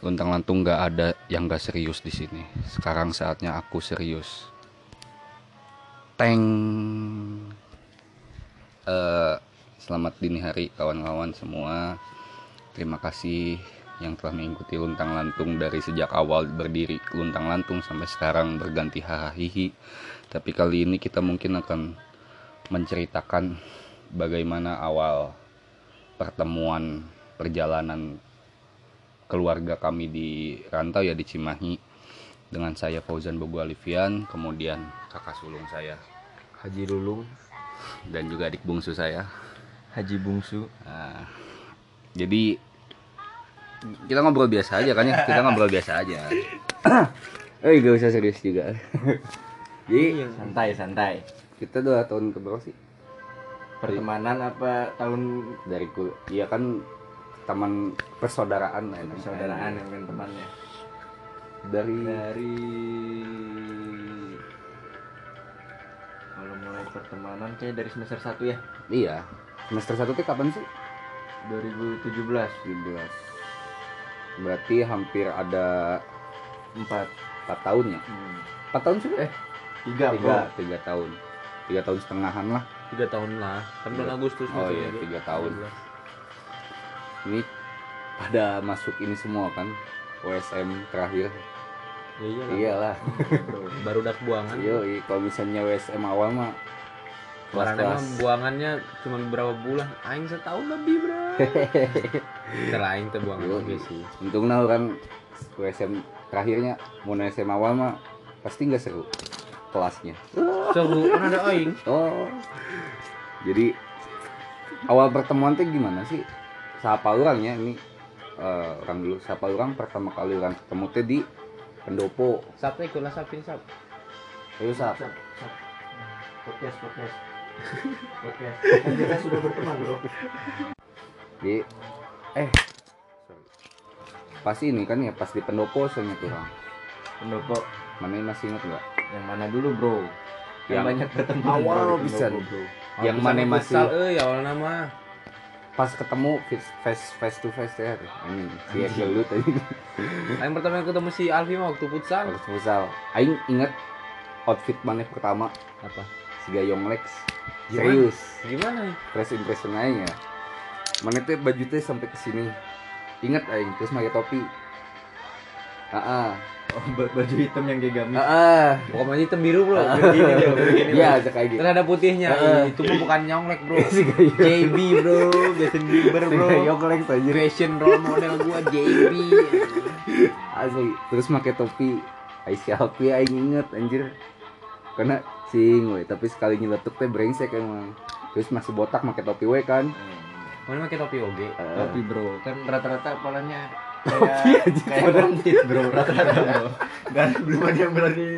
Luntang lantung nggak ada yang nggak serius di sini. Sekarang saatnya aku serius. Teng. Eh, selamat dini hari kawan-kawan semua. Terima kasih yang telah mengikuti luntang lantung dari sejak awal berdiri luntang lantung sampai sekarang berganti hahaha. Tapi kali ini kita mungkin akan menceritakan bagaimana awal pertemuan perjalanan keluarga kami di rantau ya di Cimahi. Dengan saya Fauzan Bogo Alifian kemudian kakak sulung saya Haji Lulung, dan juga adik bungsu saya. Haji Bungsu. Nah, jadi kita ngobrol biasa aja kan ya? Kita ngobrol biasa aja. Eh gak usah serius juga. Jadi Santai, santai. kita dua tahun ke berapa sih. Pertemanan apa tahun? Dari kul iya kan teman persaudaraan lah, persaudaraan yang main temannya? dari Dari kalau mulai pertemanan kayak dari semester 1 ya, iya. Semester satu tuh kapan sih? 2017. 17 berarti hampir ada 4 4 tahun ya? Hmm. 4 tahun sih eh 3 tiga bro. tiga tahun. Tiga tahun setengahan lah. Tiga tahun lah. Kan bulan Iya. Agustus oh gitu iya ya. tiga tahun ini pada masuk ini semua kan OSM terakhir. Ya iya lah. iyalah. Bro. baru dak buangan yo kalau misalnya OSM awal mah kelas-kelas. emang buangannya cuma beberapa bulan. Aing setahun lebih bro. Buangan Yo, oke sih. Untung nah orang OSM terakhirnya mau SM awal mah pasti nggak seru kelasnya. Seru? Kan ada aing? Oh. Jadi awal pertemuan teh gimana sih siapa orang ya ini eh, orang dulu siapa orang pertama kali orang ketemu teh di pendopo satu ikut lah sapin sap ayo sap. Podcast, podcast. podcast. Kita sudah berteman, Bro. di eh sorry. pas ini kan ya pas di pendopo saya ingat orang Pendopo mana masih ingat nggak yang mana dulu, Bro? Yang, Yang banyak berteman awal bisa. Bro. Yang mana masih- eh ya awal nama pas ketemu face face, to face ya ini si Egel lu tadi aing pertama ketemu si Alfi mah waktu futsal. Harus futsal. Aing inget outfit mana pertama. Apa? Si Gayong Lex. Gimana? serius. Gimana? Ya first impression aing ya. Mana teh baju teh sampai ke sini. Inget aing terus pakai topi. Ah ah Oh, ba- baju hitam yang gegami. ah ah pokoknya hitam biru bro. Ah. begini bro. Begini iya kayak gitu. Terus ada putihnya, Ah. itu mah bukan nyonglek bro. Gayong JB bro, Justin Bieber bro. Gayong Lex aja Fashion role model gua JB asli. Terus pakai topi. Aisyah Alfi aing inget anjir. Karena sing we tapi sekali nyeletuk teh brengsek emang. Terus masih botak pakai topi we kan. Mana pakai topi oge? Eh, Tapi bro, kan rata-rata Topi kayak aja, kayak bandit bro, rata-rata bro. Gak belum ada yang berani.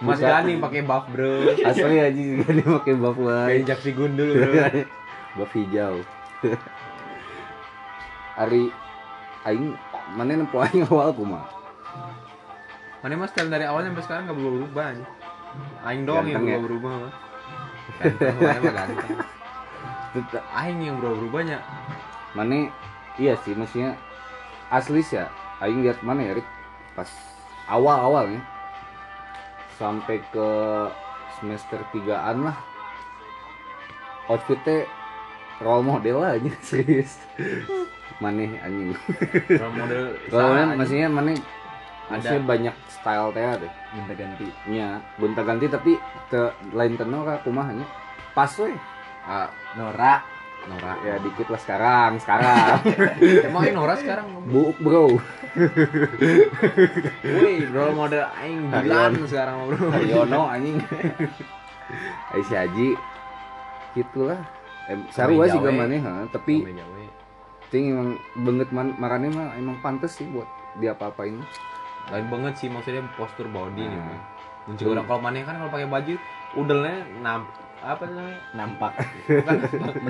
Mas. Gani pakai buff bro. asli aja dia pakai buff Kayak lain Jaksi Gundul bro. buff hijau Ari aing mana nempo aing awal kumaha Mana mas style dari awalnya sampai sekarang gak berubah berubah. Aing doang yang ya? berubah berubah mah. Ganteng, Aing yang berubah berubahnya. mana iya sih maksudnya asli sih ya aing lihat mana ya Rik pas awal-awalnya sampai ke semester 3an lah. Outfitnya role model lah aja serius. Mana anjing. Role model. mana anjing. maksudnya mana maksudnya banyak style teh deh Minta ganti. nya gonta ganti tapi ke lain tenor kumaha nya pas we ah, Nora. Nora ya dikit lah sekarang sekarang Emang Aing Nora sekarang. buuk bro Wih, role model Aing Dilan sekarang bro. Haryono anjing Aisyah Haji gitulah em, sarua sih gamane ha tapi ting emang banget man, marane mah emang pantes sih buat dia apa-apain Lain banget sih maksudnya postur body nih. Nah. Bang. Muncul orang kalau mana kan kalau pakai baju udelnya nam apa namanya? Nampak. Bukan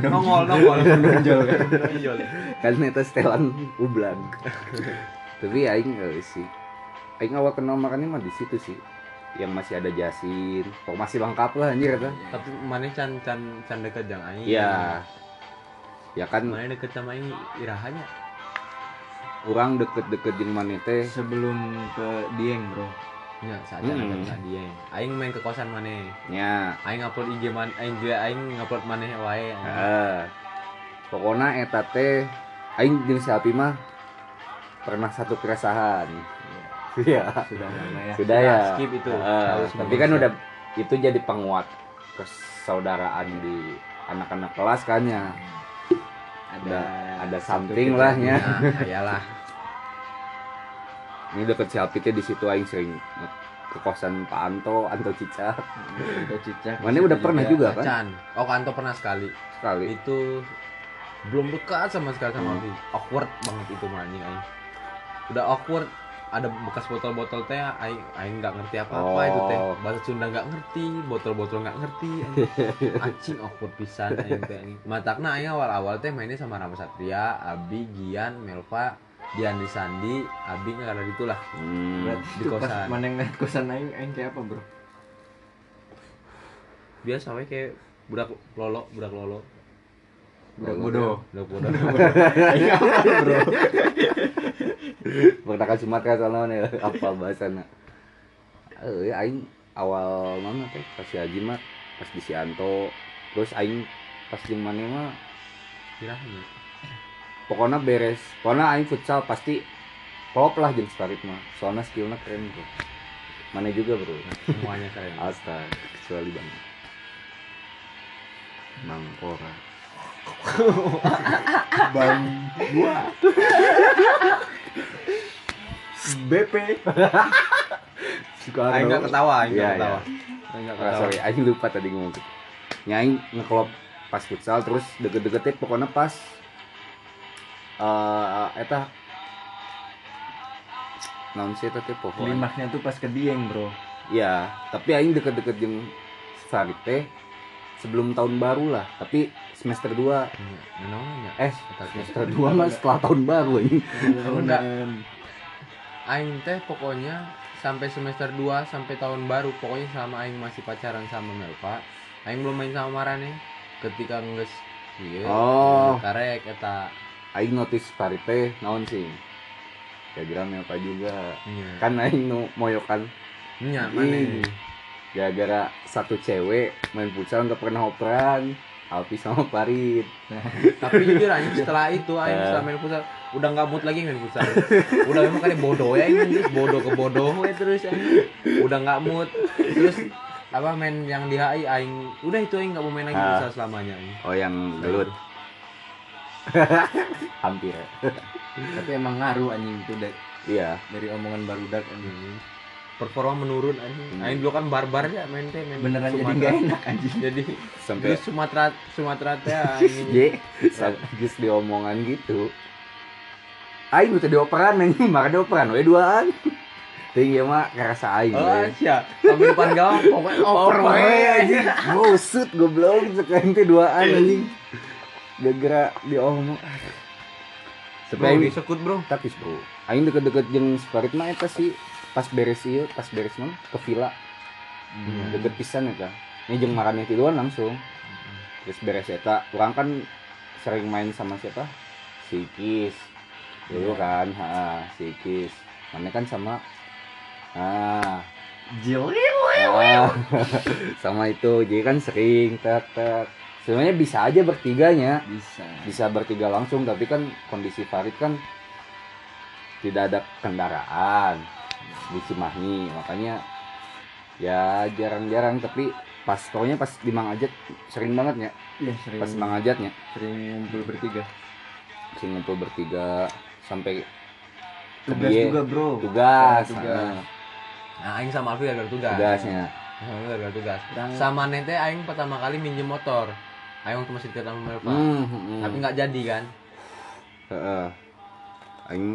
nongol nongol Menonjol kan. menonjol. kan eta setelan ublang tapi aing eh, sih aing awal kenal marane mah di situ sih yang masih ada jasin kok masih lengkap lah anjir eta Tapi mana can can can deket jang aing. iya ya kan Mana deket sama aing irahanya. orang deket-deket jeung maneh teh sebelum ke Dieng bro Ya, saja Hmm. hmm. dia. Aing main ke kosan mana? nya Aing upload IG man, aing juga aing upload mana wae. Heeh. Pokona eta teh aing jeung si mah pernah satu keresahan. Iya. sudah lama ya Sudah ya. skip itu. Tahu tapi kan udah itu jadi penguat persaudaraan di anak-anak kelas kan ya. ada ada something lah ya. Nah, iyalah. Ini deket teh di situ aing sering ke kosan Pak Anto, Anto Cica. Ada cicak Mana udah pernah juga kan? Chan. Oh, kantor pernah sekali. Sekali. Itu belum dekat sama sekali sama Hmm. Alfi. Awkward banget itu mah anjing aing. Udah awkward ada bekas botol-botol teh aing aing nggak ngerti apa-apa itu teh. Oh. Bahasa Sunda nggak ngerti, botol-botol nggak ngerti. anjing. Awkward pisan aing teh. Matakna aing awal-awal teh mainnya sama Rama Satria, Abi, Gian, Melva, Dian Sandi, Abi nggak ada itulah. Hmm. Berarti di kosan. mana yang kosan aing aing kayak apa bro Biasa we kayak budak lolo, budak lolo. Budak Oh, bodoh. Budak bodoh. Apa bro Pertaka Sumatera soalnya ya? apa bahasana eh aing awal mana teh pas si Haji mah pas di Sianto terus aing pas di mana mah Kirain. Pokoknya beres. Pokoknya aing futsal pasti klop lah jeung Starit mah soalnya skillnya keren bro mana juga bro. Semuanya keren. astaga kecuali bang. Mangkora bang gua. BP suka Aing nggak ketawa, aing nggak ketawa. Aing nggak Ah, ketawa. sorry, Aing lupa tadi ngomong gitu. Nyaing ngeklop pas futsal terus deket-deketnya pokoknya pas eh eta naon sih teh pohon. klimaksnya tuh pas ke Dieng bro Iya, tapi aing deket-deket jeung Farid teh sebelum tahun baru lah, tapi semester 2 Iya, naonnya? eh semester 2 mah setelah tahun baru ini. Enggak. Aing teh pokoknya sampai semester 2 sampai tahun baru pokoknya sama aing masih pacaran sama Melva. Aing belum main sama Marane. Ketika geus ieu Oh. karek eta Aing notice Farid teh naon sih? Kira-kira apa juga. nya. Kan aing nu moyokan mana? gara-gara satu cewek main futsal nggak pernah operan Alpi sama Farid Tapi jujur anjing setelah itu aing Eh. setelah main futsal udah nggak mood lagi main futsal. udah memang kali bodoh ya anjing bodoh ke bodoh we terus anjing. Udah nggak mood. Terus apa main yang di HI aing udah itu aing nggak mau main lagi Ah. futsal selamanya anjing. oh yang gelut hampir tapi emang ngaruh anjing itu dari, iya dari omongan barudak anjing Hmm. Performa menurun anjing. Hmm. Aing dulu kan barbar ya main teh main beneran jadi Sumatera. nggak enak anjing Jadi sampai di Sumatera Sumatera teh anjing. J habis diomongan gitu Aing udah dioperan nih maka dioperan we duaan tinggi mah kerasa aing Oh, sia. Sampai depan gawang pokoknya over Oper we anjing. anjing Busut goblok sekarang teh duaan anjing gara-gara diomong Bro, Aing- disekut, Bro. tapi bro aing deket-deket jeung Farid mah eta sih. Pas beres ieu pas beres mana ke villa. Hmm. deket pisan eta. Ini jeung makan tiduran langsung. Terus beres eta. Orang kan sering main sama siapa? Si Kis. Dulu kan ha si Kis. Mana kan sama ah Jil ah, sama itu. Jadi kan sering tek tek sebenarnya bisa aja bertiganya bisa bisa bertiga langsung tapi kan kondisi Farid kan tidak ada kendaraan di Cimahi makanya ya jarang-jarang tapi pas pokoknya pas di Mang Ajat sering banget ya iya sering pas Mang Ajatnya sering ngumpul bertiga sering ngumpul bertiga sampai tugas dia. juga bro tugas Oh, tugas. ah, Nah, aing sama Alfi gara-gara tugas. tugasnya tugas. Sama Nete aing pertama kali minjem motor. Aing waktu masih dekat sama Melva. Hmm, hmm. Tapi nggak jadi kan. Heeh. Aing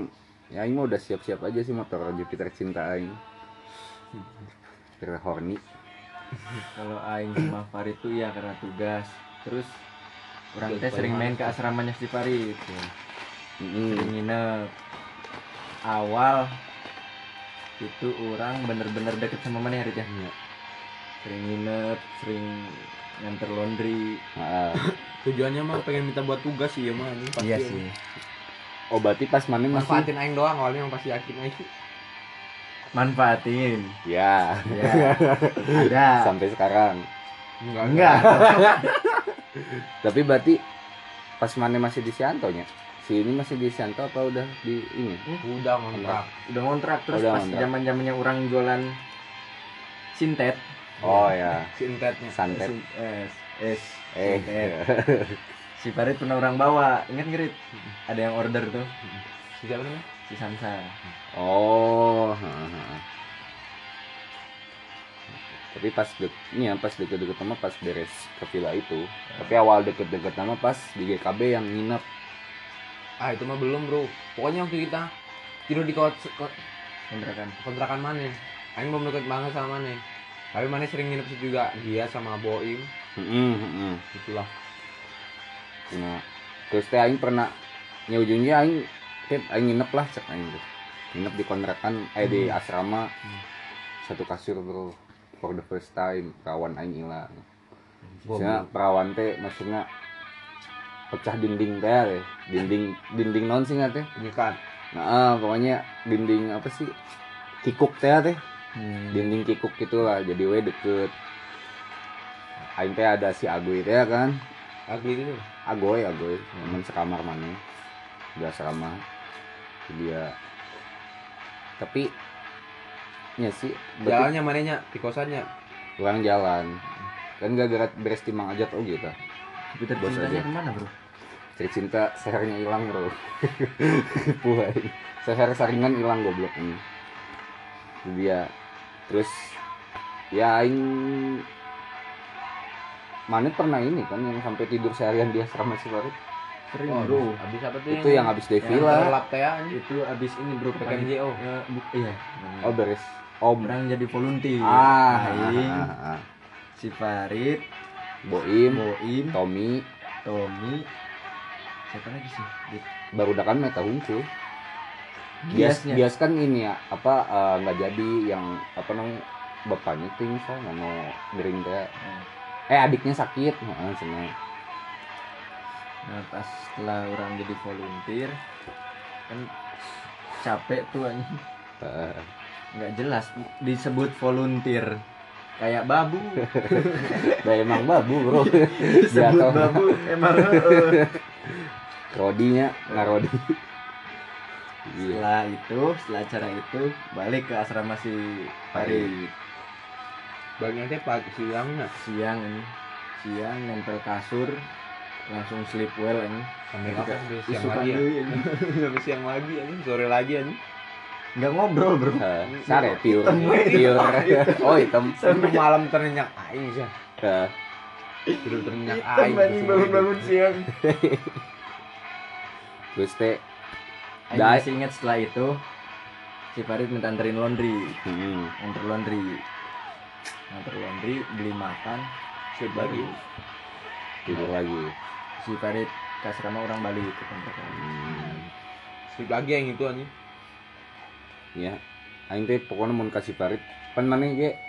ya aing mah udah siap-siap aja sih motor Jupiter cinta aing. Jupiter horny. kalau Aing sama Farid tuh ya karena tugas terus orang teh sering main ke asramanya si Farid Mm-mm. sering nginep awal itu orang bener-bener deket sama mana Harit ya Iya. sering nginep sering nganter laundry. Heeh. Tujuannya mah pengen minta buat tugas sih ya mah anjing pasti. iya anjing. sih. Oh berarti pas mana masih manfaatin aing doang awalnya yang pasti yakin aing. Manfaatin. Ya ya ada. Sampai sekarang. Enggak. Enggak. Tapi berarti pas mana masih di Sianto nya? Si ini masih di Sianto apa udah di ini? Udah ngontrak. Udah ngontrak terus Udah pas zaman zamannya orang jualan sintet oh ya si entetnya santet. Eh, es eh. Si Farid pernah orang bawa. Ingat ngerit ada yang order tuh. Si siapa namanya? Si Sansa. Oh tapi pas dek ini ya pas deket-deket sama pas beres ke villa itu tapi awal deket-deket sama pas di GKB yang nginep. Ah itu mah belum bro. Pokoknya waktu kita tidur di kos ko- kontrakan. kontrakan mana? Aing belum deket banget sama mana tapi mana sering nginep situ juga dia sama Boim Mm-mm, mm-mm. itulah Nah, terus teh aing pernah nya ujungnya aing teh aing nginep lah cek aing tuh. Nginep di kontrakan eh di asrama. Satu kasur, Bro. For the first time perawan aing hilang. Maksudnya perawan teh maksudnya pecah dinding teh teh. Dinding dinding non sih teh. nyekat Nah, ah, pokoknya dinding apa sih? Kikuk teh teh. Hmm. Dinding kikuk gitulah. Jadi we deket. Aing teh ada si Agoy teh kan. agli itu Agoy, Agoy, teman sekamar mana, udah asrama, dia. Tapi, ya sih, jalannya mananya di kosannya orang jalan, kan gak gara beres timang aja tau gitu. tapi tercintanya ke mana bro Cari cinta sehernya hilang bro, Puai, seher saringan hilang goblok ini. Itu dia, terus ya aing mana pernah ini kan yang sampai tidur seharian di asrama si Farid. Sering oh, bro. abis apa tuh itu yang habis devila? Anjing. itu abis ini bro PKMJO. Ya, bu- iya. Oh beres. Om. Orang jadi volunteer. Ah, Aing, ah, ah, ah. si Farid. Boim, Boim. Tommy, Tommy. Siapa lagi sih? Baru kan meta hungkul. Bias, bias kan ini ya, apa eh, nggak jadi yang apa namanya bapaknya tuh misalnya mau miring teh. Hmm. Eh adiknya sakit, heeh cenah. nah pas setelah orang jadi volunteer kan capek tuh anjing. Heeh. nggak jelas disebut volunteer kayak babu Dah emang babu bro. disebut Jatuh. babu emang heeh. Rodinya ngarodi. Iya. Setelah itu setelah acara itu balik ke asrama si Farid bagian teh pagi siangnya siang ini. Siang nempel kasur langsung sleep well ini. Sampai apa? sampai siang lagi ya? sampai siang lagi anjing sore lagi anjing nggak ngobrol bro. Heeh, Sare pure. Pure. Oh, hitam. sampai malam ternyenyak aing sih Heeh. tidur Hitam, aing anjing, bangun-bangun siang. Terus teh Aing Dai. masih ingat setelah itu si Farid minta anterin laundry. Hmm, anter laundry. Anter laundry beli makan sleep baru lagi tidur lagi. si Farid ke asrama orang balik ke kontrakan. Hmm. sleep lagi yang itu anjing. Ya aing teh pokoknya mau kasih parit pan mana ge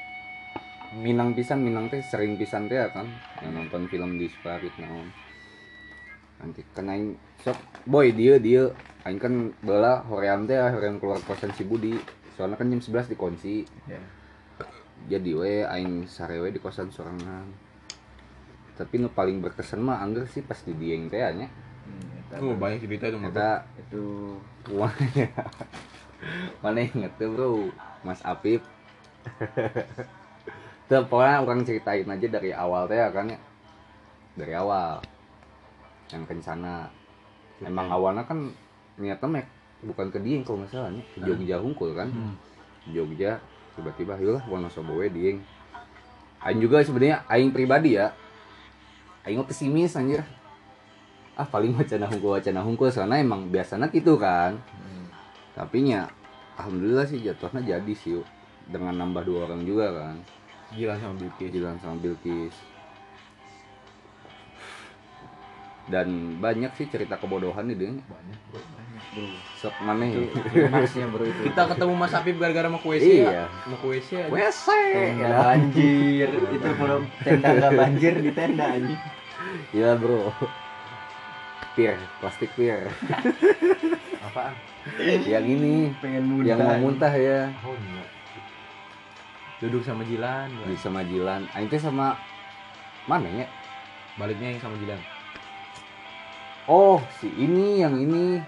minang pisan minang teh sering pisan teh ya kan yang nonton film di Sparit naon nanti. Kan aing sok boy dia dia. Aing kan bala hoream teh hoream keluar kosan si Budi. Soalnya kan jam 11 dikunci ya jadi we aing sare we di kosan sorangan. Tapi nu paling berkesan mah angger sih pas di dieng teh nya hmm, oh banyak cerita itu kita itu Mana Mana inget tuh bro? Mas Apip. Tuh pokoknya orang ceritain aja dari awal teh ya kan ya. Dari awal Yang kencana Emang awalnya kan niatnya mek bukan ke Dieng kalau nggak salah nih ke Jogja Hungkul kan. Hmm. Jogja tiba-tiba yaulah Wonosobo we Dieng. Aing juga sebenarnya Aing pribadi ya Aing pesimis anjir. Ah paling wacana hungkul wacana hungkul soalnya emang biasanya gitu kan. Hmm. tapi nya alhamdulillah sih jatuhnya jadi sih dengan nambah dua orang juga kan. Gila sama Bilkis Jilan sama Bilkis dan banyak sih cerita kebodohan nih deh banyak bro banyak bro. Sok mana ya klimaksnya bro itu. Kita ketemu Mas Apip gara-gara mau WC Iya. ya? Mau ke WC aja. WC tenda banjir. Itu belum. Tenda nggak banjir di tenda anjing. Iya bro. Pir plastik pir apaan? Yang ini. Pengen muntah. yang mau muntah ya. Oh enggak duduk sama Jilan gua. di sama Jilan. Aing teh sama mana ya? Baliknya yang sama Jilan oh si ini yang ini.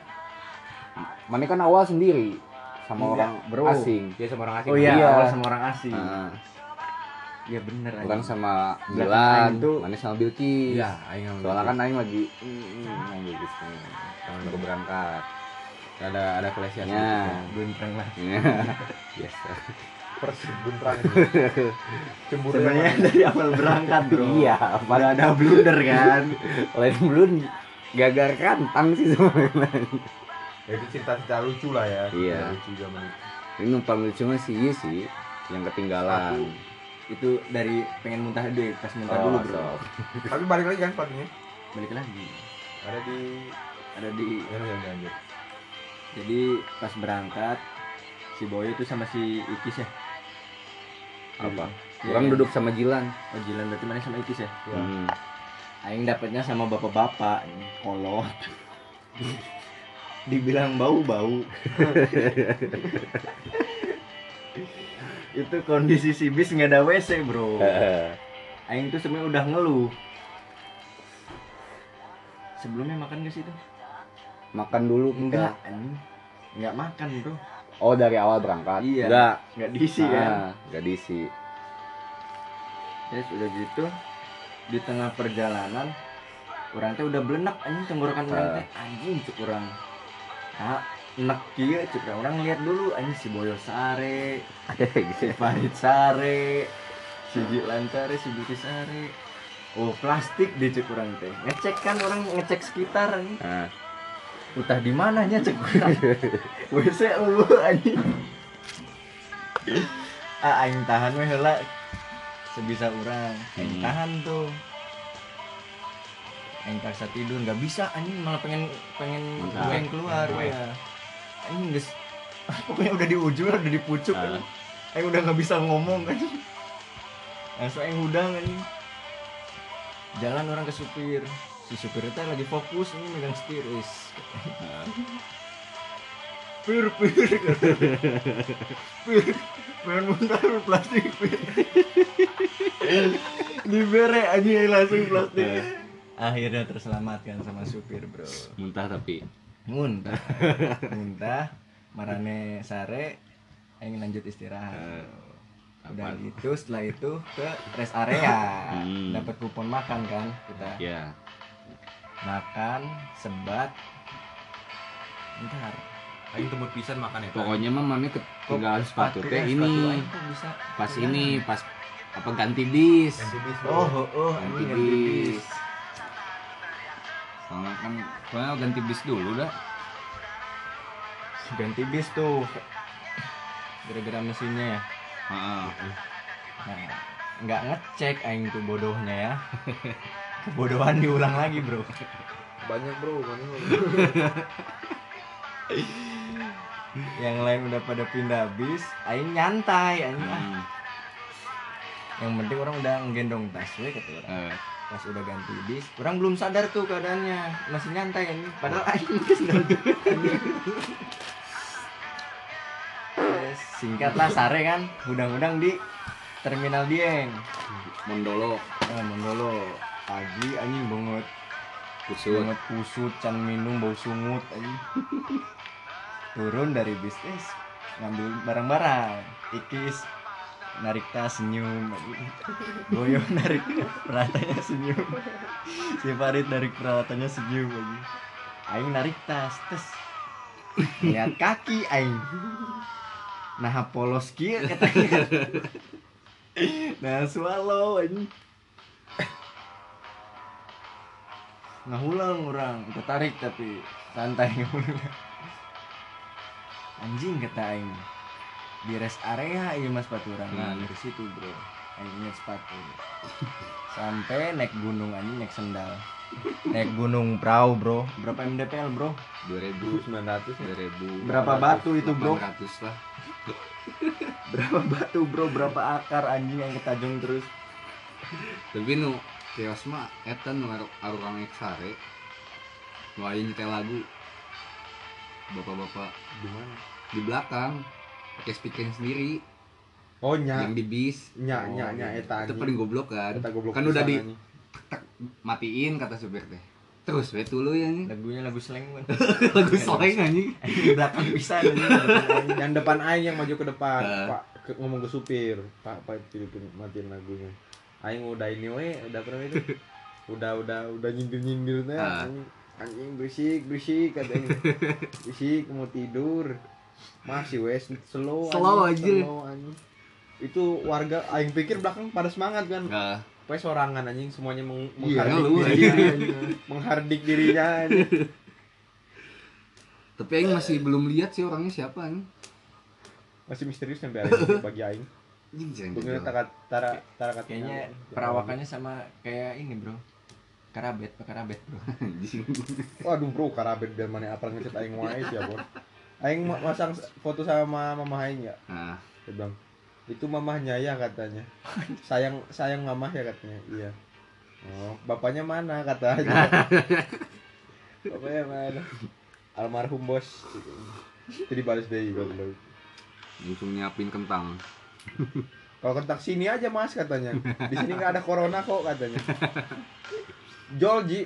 Mana kan awal sendiri sama Enggak, orang bro. asing. Dia sama orang asing. Oh iya. Iya. awal sama orang asing. Nah, iya bener orang anjing. sama tuh- mana sama Bilkis iya aing soalnya kan. Aing lagi yang Bilkis nih Sama baru berangkat. Ada ada kelesian Ya. sedikit kan. guntrang lah. Iya. biasa persib buntrang cemburu sebenarnya dari awal berangkat bro. Iya Udah ada blunder kan? Lain belum gagar kantang sih sebenarnya. Ya, itu cerita-cerita lucu lah ya. Iya. Cerita lucu zaman itu. Ini numpang lucu mah sih iya sih. Yang ketinggalan. Itu dari pengen muntah deh pas muntah Oh, dulu bro. Tapi balik lagi kan sepatunya balik lagi. Ada di ada di ya jangan lanjut jadi pas berangkat si Boyo itu sama si Ikis ya? Apa? Iya, orang kan? duduk sama Jilan. Oh Jilan berarti mana sama Ikis ya? Ya. Hmm. Aing dapatnya sama bapak-bapak kolot. Dibilang bau-bau. Itu kondisi si bis nggak ada WC bro. Aing tuh sebenarnya udah ngeluh. Sebelumnya makan gak sih tuh makan dulu enggak. Anjing. Nggak makan bro. Oh dari awal berangkat? Iya. enggak. Nggak diisi kan? Ah, enggak diisi. Ya sudah gitu di tengah perjalanan orang teh udah belenak anjing tenggorokan orang teh. Anjing cuk orang. Nah enak kieu cuk orang. Lihat dulu anjing si Boyo Sare si Farid Sare si Jilan Sare si Buki Sare. Oh plastik di cuk orang teh. Ngecek kan orang ngecek sekitar anjing. Ah, utah di mananya cek orang WC lu anjing. Ah aing tahan we heula sebisa orang. Hmm. tahan tuh. Aing paksa tidur nggak bisa anjing malah pengen pengen gue yang keluar Mantap. ya. Anjing geus pokoknya udah di ujung udah di pucuk Ah. anjing. Aing udah nggak bisa ngomong anjing. Langsung aing udang anjing. Jalan orang ke supir. Si supir itu lagi fokus ini megang setir wis. Pir pir. Pir pengen muntah plastik. Pir dibere aja langsung plastik. Akhirnya terselamatkan sama supir bro. Muntah tapi. Muntah. Muntah marane sare ingin lanjut istirahat. Udah apaan? gitu setelah itu ke rest area. Hmm. dapat kupon makan kan kita. Ya makan sebat. Ntar aing tembut pisan makan ya pokoknya mah mana ketinggalan sepatu teh eh, sepatu ini. pas ketinggalan? ini pas apa ganti bis. Ganti bis, oh oh, oh ganti ganti bis. bis. Soalnya kan soalnya ganti bis dulu dah. Ganti bis tuh. Gara-gara mesinnya ya. Heeh. nah nggak ngecek aing tuh bodohnya ya. Kebodohan diulang lagi bro. Banyak bro banyak. bro. yang lain udah pada pindah bis aing nyantai aing ah. Hmm. yang penting orang udah ngegendong tas we kata orang. Eh, pas udah ganti bis orang belum sadar tuh keadaannya. Masih nyantai ini padahal aing geus ngantuk. Yes, singkatlah sare kan udang-udang di terminal Dieng. Mondolo. Nah, Mondolo. Pagi anjing banget kusut. Banget kusut can minum bau sungut anjing turun dari bis tes ngambil barang-barang. Ikis narik tas senyum. Boyo narik peralatannya senyum. Si Farid narik peralatannya senyum. Anjing. Aing narik tas tes. Lihat kaki Aing. Nah polos kieu katanya nah swallow anjing ngahulang orang tertarik tapi santai. ngahulang anjing kata aing. Di rest area iya mas sepatu orang nah Hmm. dari situ bro. Aing sepatu. Sampai naik gunung anjing naik sendal. Naik gunung perahu bro. Berapa mdpl bro? 2000 900 ya. 2000 Berapa batu itu, bro? 800 lah. Berapa batu bro? Berapa akar anjing yang ketajung terus? Tapi nu kios mah eta nu aru- arurang ek sare Wah ini nyetel lagu. Bapak-bapak di mana di belakang pakai speaker sendiri. Oh nya. Yang di bis. Nya Oh, nya nya iya. eta itu paling goblok kan. Eta goblok kan udah di tek, matiin kata supir teh. Terus we dulu ya nih lagunya lagu slang man. Lagu slang anjing. di belakang pisan anjing. yang depan aing. Yang maju ke depan Eh. pak ke, ngomong ke supir. Pak pak Filipin matiin lagunya. Aing udah ini we udah berapa itu? Udah udah udah nyindir nyindir teh anjing. Anjing berisik berisik katanya. Berisik mau tidur masih wes slow Slow anjing, aja. slow, anjing. itu warga aing pikir belakang pada semangat kan Nah, wes sorangan anjing semuanya meng Iya, menghardik lu, dirinya anjing. menghardik dirinya anjing. tapi aing masih belum lihat sih orangnya siapa nih masih misterius sampai hari ini bagi aing anjing dibilang. tara tara tara kayaknya perawakannya sama kayak ini bro karabet pak karabet bro anjing Waduh bro, karabet biar mana apa ngechat aing wae sih ya, Bro. Aing ma- masang foto sama mama aing ya. nah Dia bilang, "Itu mamahnya ya," katanya. Sayang sayang mamah ya katanya. Iya. Oh, bapaknya mana katanya. bapaknya mana? Almarhum bos. Itu dibalas deh goblok. langsung nyiapin kentang Kalau kontak sini aja mas katanya. Di sini nggak ada corona kok katanya. Jolji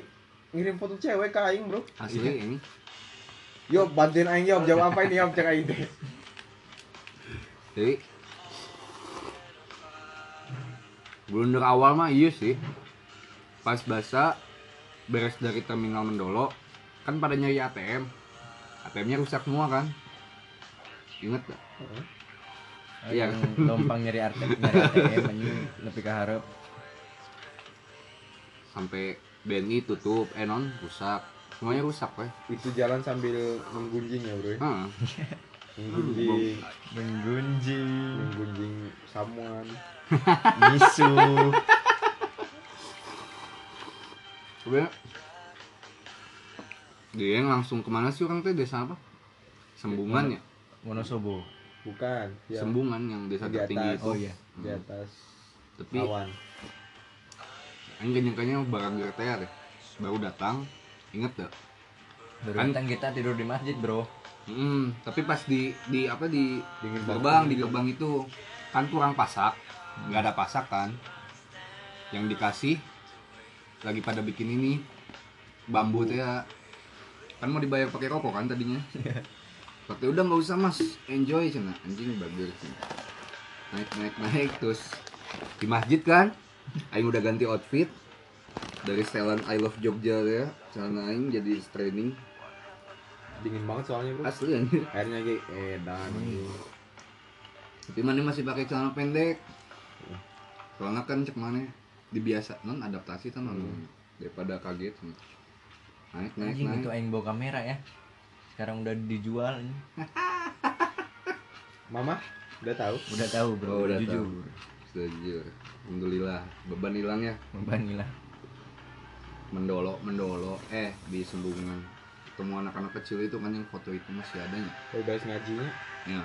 ngirim foto cewek ke aing bro. asli ini Yo bantuin aing jawab jawab apa ini jawab cek aing. Teh. jadi blunder awal mah iya sih. Pas basa beres dari terminal Mendolo kan pada nyari ATM ATM-nya rusak semua kan. Inget gak? Iya. yang lompang nyari ATM nyari ATM anjing. Lebih ke harap. Sampai BNI tutup. Eh non rusak semuanya rusak weh Itu jalan sambil menggunjing ya bro. ya? Heeh. Menggunjing, menggunjing menggunjing samuan. misu Sebenernya dia yang langsung ke mana sih orang teh desa apa? Sembungan ya? Wonosobo Bukan. Ya, Sembungan yang desa Di tertinggi atas. itu. oh iya di atas Tapi awan. Gak nyangkanya barang teh. Baru datang, inget gak? baru Kan- kita tidur di masjid bro Hmm, tapi pas di di apa di Dingin gerbang di gerbang itu kan kurang pasak, nggak ada pasak kan. Yang dikasih lagi pada bikin ini bambu teh ya. kan mau dibayar pakai rokok kan tadinya. Pakai udah nggak usah mas, enjoy cina anjing bagus. Naik naik naik terus di masjid kan, Aing udah ganti outfit dari setelan I Love Jogja ya, celana Aing jadi training Dingin banget soalnya bro. asli anjir. Airnya kayak edan. Tapi mana masih pakai celana pendek. Soalnya kan cek mana dibiasa non adaptasi kan Hmm. daripada kaget. Naik naik anjing naik. itu aing bawa kamera ya sekarang udah dijual ini. Mama udah tahu. udah tahu bro Oh, udah jujur tahu. Sejujur. Alhamdulillah beban hilang ya. beban gila Mendolo mendolo eh di sembungan. Ketemu anak-anak kecil itu kan yang foto itu masih adanya. Beres ngajinya. Ya.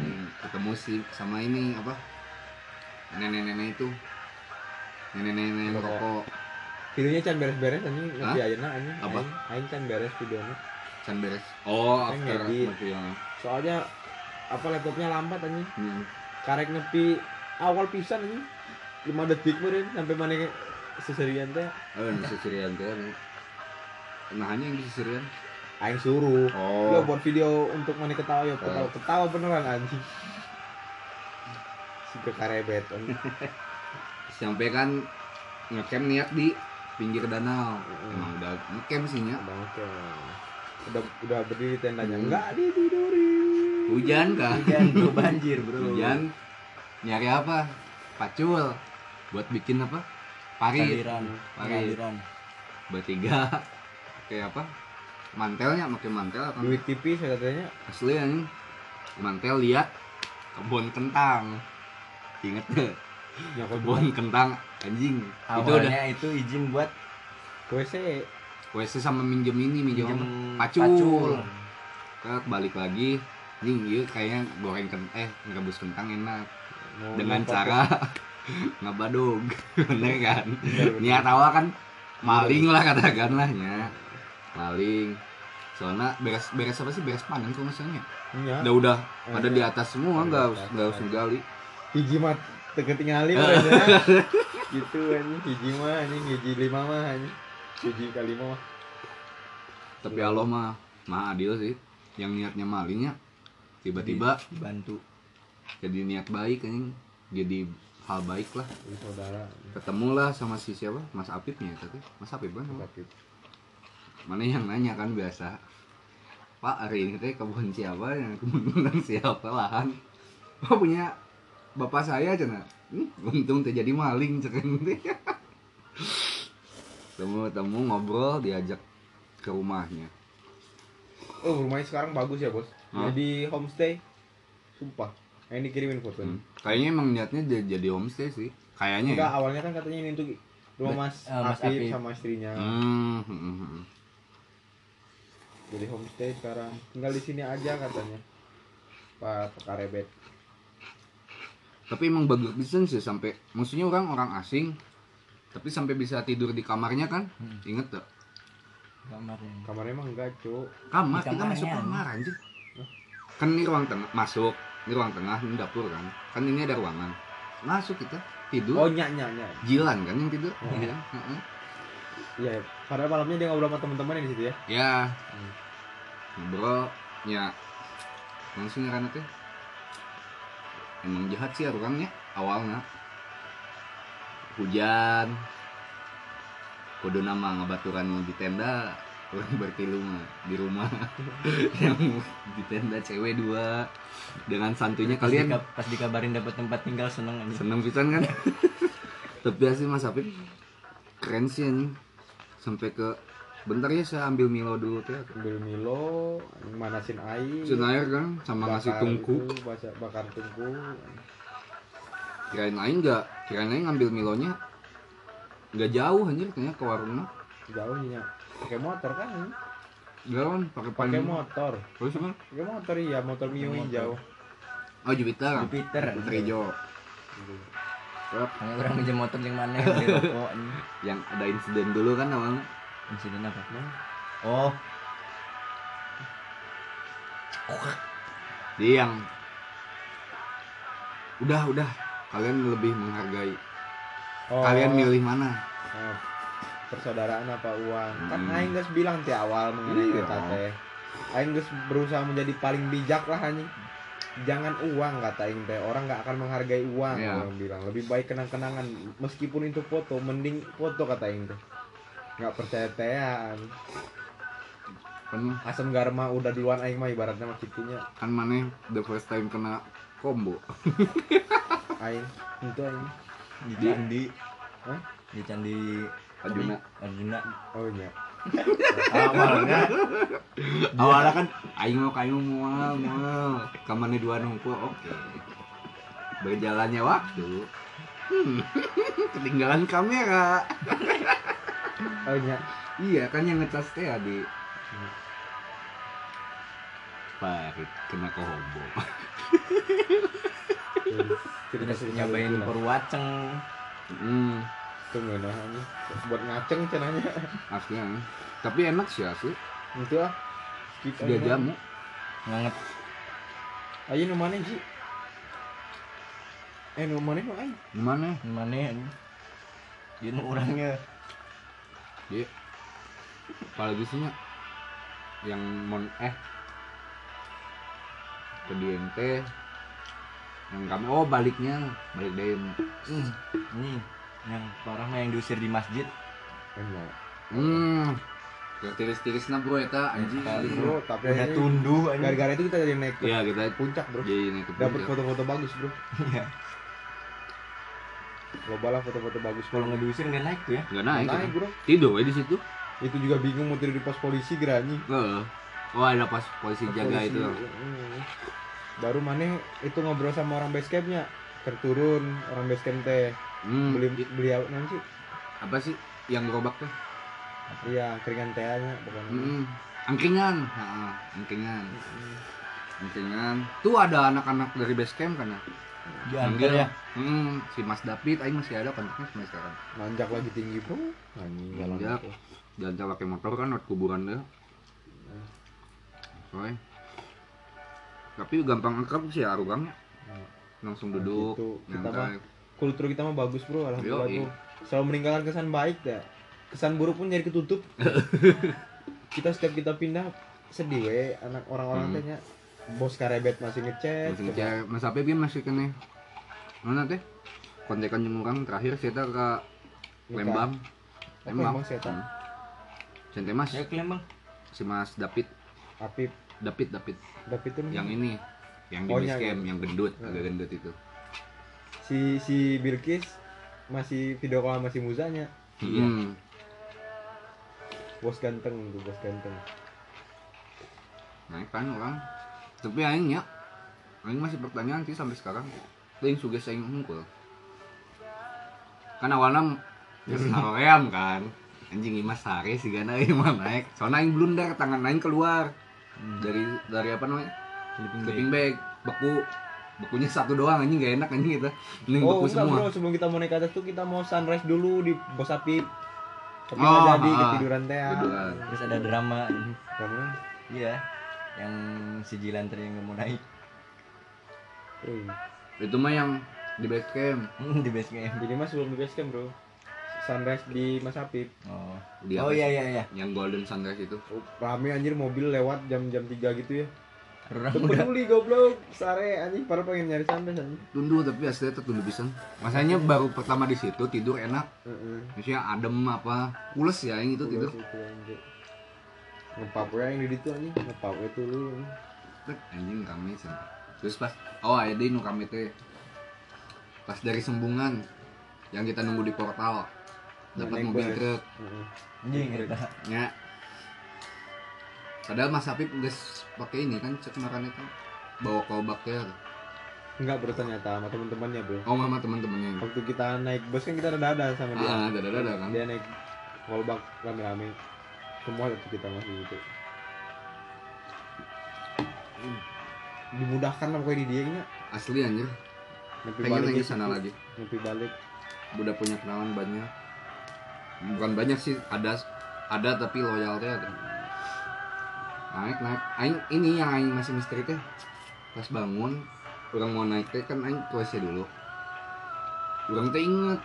Ini ketemu sih sama ini apa? Nenek-nenek itu. Nenek-nenek yang Rokok. Videonya can beres-beres anjing nepi ayeuna anjing. Apa? Aing, aing can beres videonya. Can beres. Oh, Kan after ya. Soalnya apa laptopnya lambat anjing. Hmm. Karek nepi awal pisan anjing. 5 detik meureun sampai mana seserian teh Oh, yang sisirian teh. Nah, hanya yang sisirian. aing suruh. Oh. Lo buat video untuk mana ketawa ya ketawa Oh. ketawa beneran anjing. Si kekarebet. Sampai kan ngecamp niat di pinggir danau. Mm. Emang udah ngecamp sih nya. Udah oke. Udah udah berdiri tendanya. Hmm. Enggak ditidurin. Hujan kan? hujan bro banjir bro Hujan. Nyari apa? Pacul. Buat bikin apa? Parit. Kaliran Parit. kaliran Bertiga. Kayak apa? Mantelnya pakai mantel atau Duit tipis katanya. asli anjing. Mantel lihat kebun kentang. Ingat gak? Nyokot Kebun kentang anjing. Itu udah awalnya itu izin buat WC. WC sama minjem ini, minjem, minjem pacul. pacul. Ke balik lagi, nih iya kayaknya goreng kentang, eh ngerebus kentang enak Mau dengan cara ngabadog, bener kan? Niat awal kan maling lah katakanlah ya. Maling. Soalnya beres beres apa sih? Beres panen kalau misalnya. Iya. udah udah. Eh, ada di atas semua nggak harus nggak harus gali hiji mah ketinggalin Eh. aja gitu anjing. Hiji mah anjing. Hiji lima mah anjing. Hiji kali lima mah. Tapi Allah mah mah adil sih. Yang niatnya malingnya tiba-tiba bantu jadi niat baik kan jadi hal baik lah. Saudara. Ketemulah sama si siapa? Mas Apipnya tapi. Mas Apip kan sakit mana yang nanya kan biasa. Pak hari ini teh kebun siapa? Yang kebun siapa? Lahan. Oh punya bapak saya cina. Hmm, untung teh jadi maling ceken temu temu ngobrol diajak ke rumahnya. Oh rumahnya sekarang bagus ya bos. Hah? jadi homestay. Sumpah yang dikirimin fotonya. Hmm. kayaknya emang niatnya jadi, jadi homestay sih. Kayaknya enggak ya. awalnya kan katanya ini untuk rumah mas, eh, Mas Apip. sama istrinya. Hmm, hmm, hmm, hmm. jadi homestay sekarang. Tinggal di sini aja katanya. Pak pekarebet. Tapi emang bagus bisa sih sampai maksudnya orang orang asing tapi sampai bisa tidur di kamarnya kan? Hmm. inget tuh kamarnya kamarnya emang enggak cuk. Kamar kita masuk kamar anjing. Kan ini ruang tengah masuk ini ruang tengah ini dapur kan. Kan ini ada ruangan. Masuk kita tidur. Oh nyak nyak nyak. Jilan kan yang tidur. Oh. Iya. Iya padahal malamnya dia ngobrol sama teman-temannya di situ ya? Ya Hmm. ngobrol ya langsung karena teh emang jahat sih orangnya awalnya. Hujan. Kudu nama ngebaturan di tenda orang bertilu mah di rumah. Yang di tenda cewek dua. Dengan santunya pas, kalian. dika- pas dikabarin dapat tempat tinggal seneng anjing. Seneng pisan kan? Tapi sih mas Apip keren sih anjing sampai ke bentar ya saya ambil Milo dulu teh ambil Milo manasin air. Sun air kan sama ngasih bakar tungku. itu, baca- bakar tungku. Kirain aing nggak kirain aing ngambil Milonya nggak jauh anjir kayaknya ke warungnya jauhnya pakai motor kan? Enggak kan pakai pakai motor. Terus apa? Pakai motor iya motor Mio hijau oh Jupiter. Jupiter. Jupiter hijau. Hanya orang minjem motor yang mana yang beli rokok yang ada insiden dulu kan awalnya. Insiden apa? Oh. Dia yang udah udah. Kalian lebih menghargai. Oh, kalian milih mana? Nah, persaudaraan apa uang. Kan Hmm. Aing geus bilang di awal mengenai Iya. eta teh Aing geus berusaha menjadi paling bijak lah anjing. Jangan uang kata Aing teh. Orang nggak akan menghargai uang Iya. orang bilang. Lebih baik kenang-kenangan. Meskipun itu foto mending foto kata Aing teh. Nggak percaya tean. Kan asam garam mah udah duluan Aing mah ibaratnya mah kitunya. kan mana the first time kena combo? Aing itu Aing. Di Di- candi. Hah? di candi Arjuna. Arjuna. Oh iya. Awalnya awalnya kan? Aing mau kayu mual mual. Kamane dua nungku oke. Berjalannya waktu. Hmm, ketinggalan kamera. Oh iya. Iya kan yang ngecas teh di Parit kena kohombo cerita terus nyobain perwaceng hmm, tuh nah ini. Buat ngaceng cenanya aslinya. Tapi enak sih asli. Itu ah. Kita dia jamu. Nganget. Ayo nu mana Ji? Eh nu mana nu aing? Gimana mana anjing dia nu. Orangnya dia apalagi sih Nya? yang mon eh. Ke DMT yang kami oh baliknya. Balik dari hmm, ini yang parah mah yang diusir di masjid. Enak. Hmm. Yang tiris-tirisnya bro eta anjing. Kali, bro. Tapi udah ini tunduh anjing. gara-gara itu kita jadi naik ke Iya kita puncak bro. jadi naik ke dapat puncak. foto-foto bagus bro. Iya. loba lah foto-foto bagus. Kalau nggak diusir nggak naik tuh ya? Nggak naik, naik kita. bro. Tidur ya di situ. Itu juga bingung mau tidur di pos polisi gerani Heeh. oh ada pas polisi jaga itu. Hmm. baru mana itu ngobrol sama orang base campnya terturun orang base camp teh. Hmm, beli i- beli nanti apa sih? Yang gerobak tuh iya keringan tehnya pokoknya. Hmm. angkringan. Heeh, angkringan. Hmm. angkringan. Tuh ada anak-anak dari base camp kan ya? Diantar ya? Hmm, si Mas David aing masih ada kontaknya sampai sekarang. Nanjak lagi tinggi bro. Anjing jalan. Jalan pakai motor kan buat kuburan dia. Soalnya. tapi gampang akrab sih ya Arugangnya langsung duduk Gitu. Kita nyantai. kultur kita mah bagus bro. Alhamdulillah Yoi. bro. Selalu meninggalkan kesan baik dah. Kesan buruk pun jadi ketutup. Kita setiap kita pindah sedih we. Anak orang-orang Hmm. tanya bos karebet masih ngechat Masih ngecek, Mas Apip dia masih kene? Mana teh? Kontekan jeung urang terakhir kita ke Lembang. Apa emang saya tahu? Cente Mas. Ya ke Lembang. Si Mas David Apip. David David David tuh yang ini yang di Oh, base yang- camp yang gendut Hmm. agak gendut itu. Si si Bilkis masih video call sama si Muzanya. Iya. Hmm. bos ganteng tuh bos ganteng. Naik kan orang. Tapi aing ya aing masih pertanyaan sih sampai sekarang. Ting suges aing unggul. Kan awalnya geus ngaroream kan. Anjing imas sare sih gana aing mah naik. Soalnya aing blunder tangan aing keluar. Dari dari apa namanya Sleeping sleeping bag. beku. Bekunya satu doang anjing gak enak anjing gitu mending oh beku enggak semua. bro. Sebelum kita mau naik ke atas tuh kita mau sunrise dulu di bos Apip tapi Oh, jadi ah. ketiduran teh. Ah. Terus ada drama. Kamu? iya yang si Jilanter yang nggak mau naik. Eh, itu mah yang di base camp. Hmm, di base camp. Jadi mas belum di base camp bro. Sunrise di Mas Apip. Oh. Di oh iya iya iya. yang golden sunrise itu. Oh, Rame anjir. Mobil lewat jam-jam 3 gitu ya orang peduli goblok. Sare anjing Padahal pengen nyari sunrise anjing. Tundu tapi aslinya tertundu bisa masanya baru pertama di situ tidur enak. Heeh. Maksudnya adem apa pules ya yang itu tidur. Ngepap ya yang di situ anjing. Ngepap itu lu Tek, anjing kami sih terus pas oh ada nu kami teh. Pas dari sembungan yang kita nunggu di portal dapat mobil truk. Heeh. anjing kita ya padahal Mas Apip guys pakai ini kan cek makan itu. Bawa kolbak ya. Enggak bro ternyata sama temen-temennya bro. Oh mama teman-temannya. Waktu kita naik bus kan kita ada sama dia. Ah ada ada kan. Dia naik wallback rame-rame. Semua itu kita masih gitu. Dimudahkan lah pokoknya di dia nya asli anjir. Nepi pengen lagi gitu. sana lagi. Nepi balik. Udah punya kenalan banyak. Bukan banyak sih ada ada tapi loyalnya ada naik naik aing ini yang aing masih misteri teh pas bangun orang mau naik teh kan aing WC dulu. Orang teh inget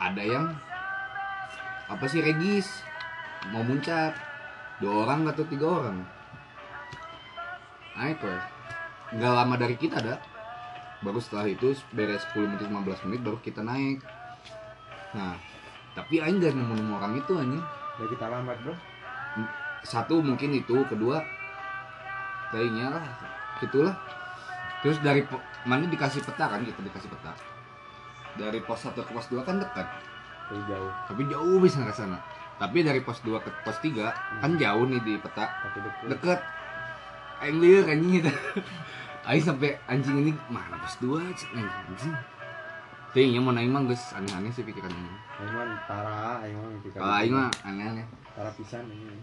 ada yang apa sih regis? Mau muncak dua orang atau tiga orang? Naik weh nggak lama dari kita ada baru setelah itu beres 10 menit 15 menit baru kita naik. Nah tapi aing gak nemu nemu orang itu anjing. Udah kita lambat bro satu mungkin itu kedua kayaknya lah gitulah. Terus dari mana dikasih peta kan kita dikasih peta. Dari pos 1 ke pos 2 kan dekat. Terus jauh. Tapi jauh bisa ke sana. Tapi dari pos 2 ke pos 3 kan jauh nih di peta. Tapi deket. Deket. Aing lieur anjing. Gitu aing sampai anjing ini mana pos 2 cik? Anjing Ting, mau naik mah geus aneh-aneh sih pikiran ini. Mah mimpi Kalau aing mah aneh-aneh. tara pisan ini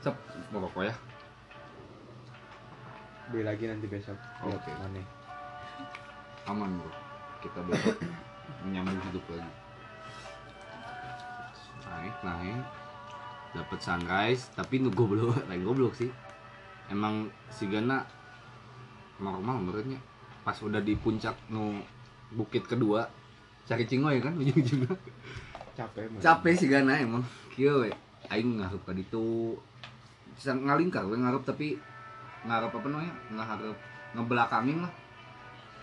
Sep, pokok ya. beli lagi nanti besok Oke. mana Aman, Bro. Kita besok menyambung hidup lagi. Naik, naik. Dapat sunrise, tapi nu goblok, lain goblok sih. Emang si Gana normal menurutnya. Pas udah di puncak nu bukit kedua, cari cingoy kan ujung-ujungnya. capek capek sih Gana emang we aing ngarup ka ditu bisa ngalingkar we ngarup tapi ngarup apa namanya ngarup ngebelakangin lah.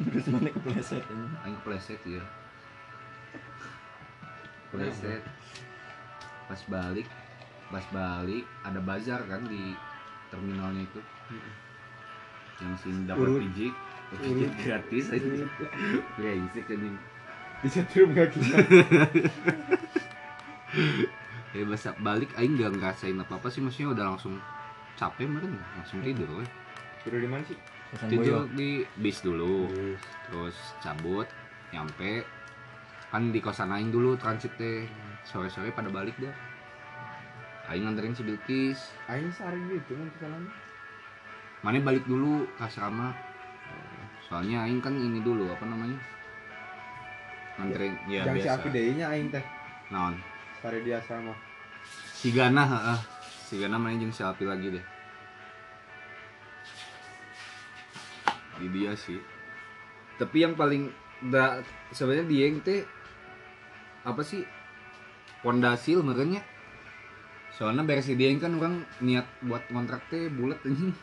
Terus mana kepleset aing kepleset ya kepleset. Pas balik pas balik ada bazar kan di terminalnya itu. Yang sini dapat pijik pijik gratis aja. Brengsek jadi disetrum gak kita ya basa balik aing gak ngerasain apa apa sih maksudnya udah langsung capek meren langsung tidur tidur di mana sih? Kosan tidur boyo. di bis dulu Terus, terus cabut nyampe. Kan di kosan aing dulu transit teh sore sore pada balik dah. Aing nganterin si Bilkis. Aing sehari gitu kan kesalahan mana balik dulu ke asrama. Soalnya aing kan ini dulu apa namanya? Nganterin ya yang si biasa. aku deh nya aing teh. Naon? Sare di asrama si Gana heeh. Si Gana main jeung si Alpi lagi deh. Di dia sih. Tapi yang paling da sebenarnya dia yang teh apa sih? Pondasi merenya soalnya beres dia kan orang niat buat kontrak teh bulat anjing.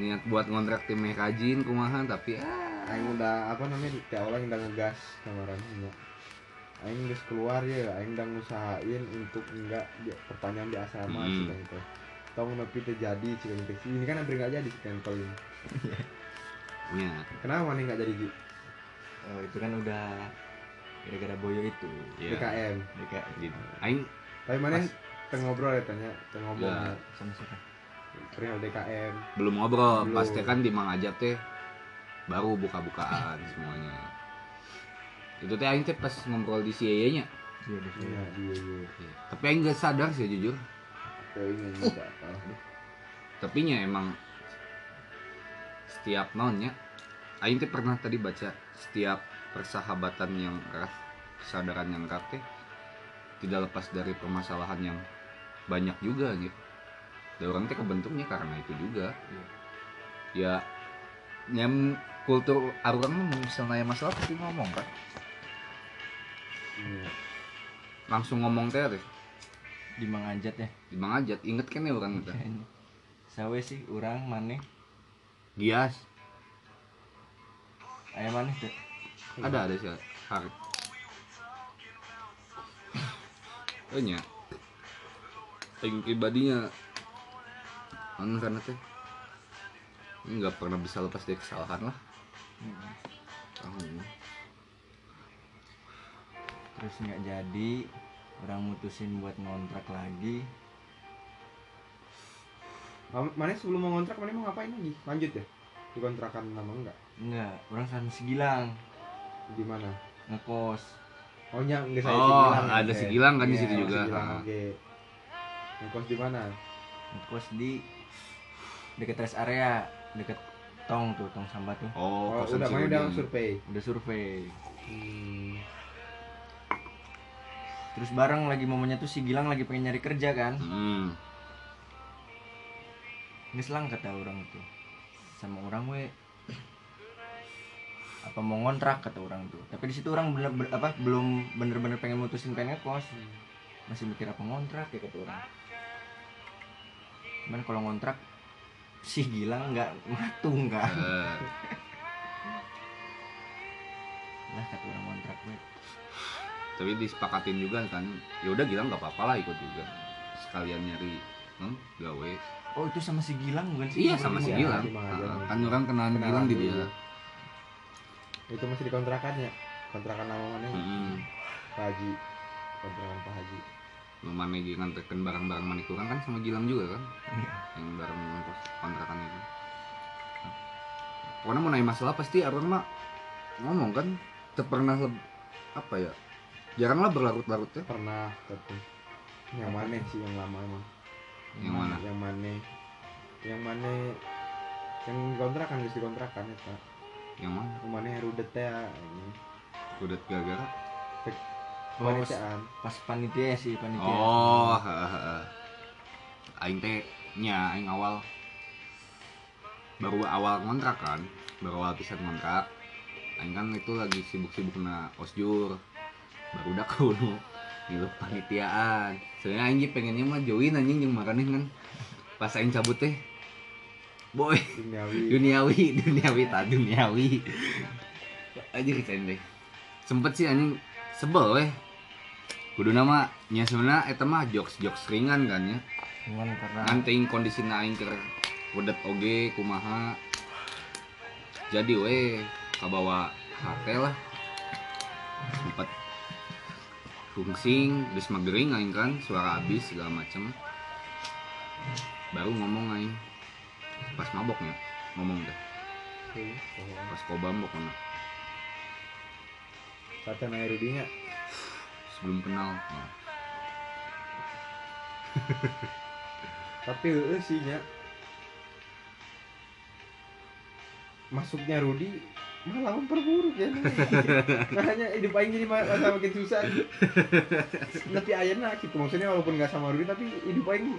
Niat buat kontrak teh meh rajin kumaha tapi ah. Aing udah apa namanya di awal aing udah ngegas kamaran nya aing geus keluar ya aing udah ngusahain untuk enggak di, perpanjang di asrama Hmm. hmm. gitu tong nepi terjadi cikan teh ini kan hampir nggak jadi cikan kalau ini ya kenapa nih nggak jadi Ji? oh itu kan udah gara-gara boyo itu ya DKM DKM gitu. aing tapi mana tengah ngobrol ya tanya tengah ngobrol Ya. sama siapa perihal DKM belum ngobrol Belum. pasti kan di Mang teh baru buka-bukaan semuanya itu teh aing teh pas ngobrol di CIA nya. Iya di iya iya iya. Tapi aing gak sadar sih jujur. Tapi nya emang setiap nonnya aing teh pernah tadi baca setiap persahabatan yang erat kesadaran yang erat teh tidak lepas dari permasalahan yang banyak juga gitu. Dan orang teh kebentuknya karena itu juga. Ya yang kultur orang mah misalnya masalah pasti ngomong kan iya. Langsung ngomong teh teh di Mangajat ya? Di Mang Ajat inget kan ya orang itu? Sawe sih orang mana Gias. Ayam mana tuh ada ada sih hari oh nya. Aing pribadinya anu karena teh. Nggak pernah bisa lepas dari kesalahan lah. Tahun ini terus nggak jadi orang mutusin buat ngontrak lagi. Ma- mana sebelum mau ngontrak mana mau ngapain lagi? Lanjut ya di kontrakan lama enggak? Enggak orang sama segilang di mana? Ngekos. Oh nya enggak saya Oh, Sigilang, ada oke. Sigilang kan di Iya, situ juga. Sigilang, Ah. oke. Ngekos di mana? Ngekos di deket rest area deket tong tuh tong sampah tuh. Oh, oh, udah mana udah survei? Udah survei. Hmm. Terus bareng lagi momennya tuh si Gilang lagi pengen nyari kerja kan. Hmm. selang kata orang tuh sama orang we. Apa mau ngontrak kata orang tuh tapi di situ orang bener, ber- apa belum bener-bener pengen mutusin pengen ngekos. Masih mikir apa ngontrak ya kata orang. Cuman kalau ngontrak si Gilang nggak matung kan Eh, lah kata orang ngontrak we tapi disepakatin juga kan. Ya udah Gilang nggak apa-apa lah ikut juga. Sekalian nyari hmm, gawe. Oh itu sama si Gilang bukan sih? Iya sama si Iya, Gilang. Di Mang Ajat. Ah, kan orang kenalan Kenalan Gilang di dia. Itu masih di kontrakan ya kontrakan lama mana ya? hmm. Pak Haji. Kontrakan Pak Haji. Mana jangan tekan barang-barang manik kurang kan sama Gilang juga kan? Yang barang kos kontrakan itu pokoknya mau nanya masalah pasti orang mah ngomong kan. Tak pernah leb- apa ya jarang lah berlarut-larut ya. Pernah tapi yang mana sih yang lama emang? Yang mana? Yang mana? Yang mana? Yang kontrakan guys kontrakan ya pak. Yang mana? Yang mana yang rudet ya ini. Udah gara-gara Oh, kepanitiaan. pas panitia sih panitia. Oh aing teh nya aing awal. Baru awal kontrak kan baru awal pisan kontrak aing kan itu lagi sibuk-sibuk na osjur baru udah kudu ngilup panitiaan. Soalnya aing ge pengennya mah join anjing jeung makanin kan. Pas aing cabut teh boy. Duniawi. Duniawi duniawi tak duniawi. Aja kita deh. Sempet sih anjing sebel weh. Kudu nama nya sebenarnya eta mah jokes jokes ringan kan ya. Cuman karena ngantein kondisi aing keur wedet oge kumaha. Jadi weh kabawa hate lah. Sempet fungsing geus magering aing kan suara abis segala macem. Baru ngomong aing. Pas maboknya ngomong deh. Pas kobam pokoknya kata Naya Rudinya? Sebelum kenal. Nah, tapi sih nya. Masuknya Rudi malah memperburuk ya. Makanya hidup aing jadi ma- malah makin susah. Tapi ayeuna gitu. Maksudnya walaupun nggak sama Rudi tapi hidup aing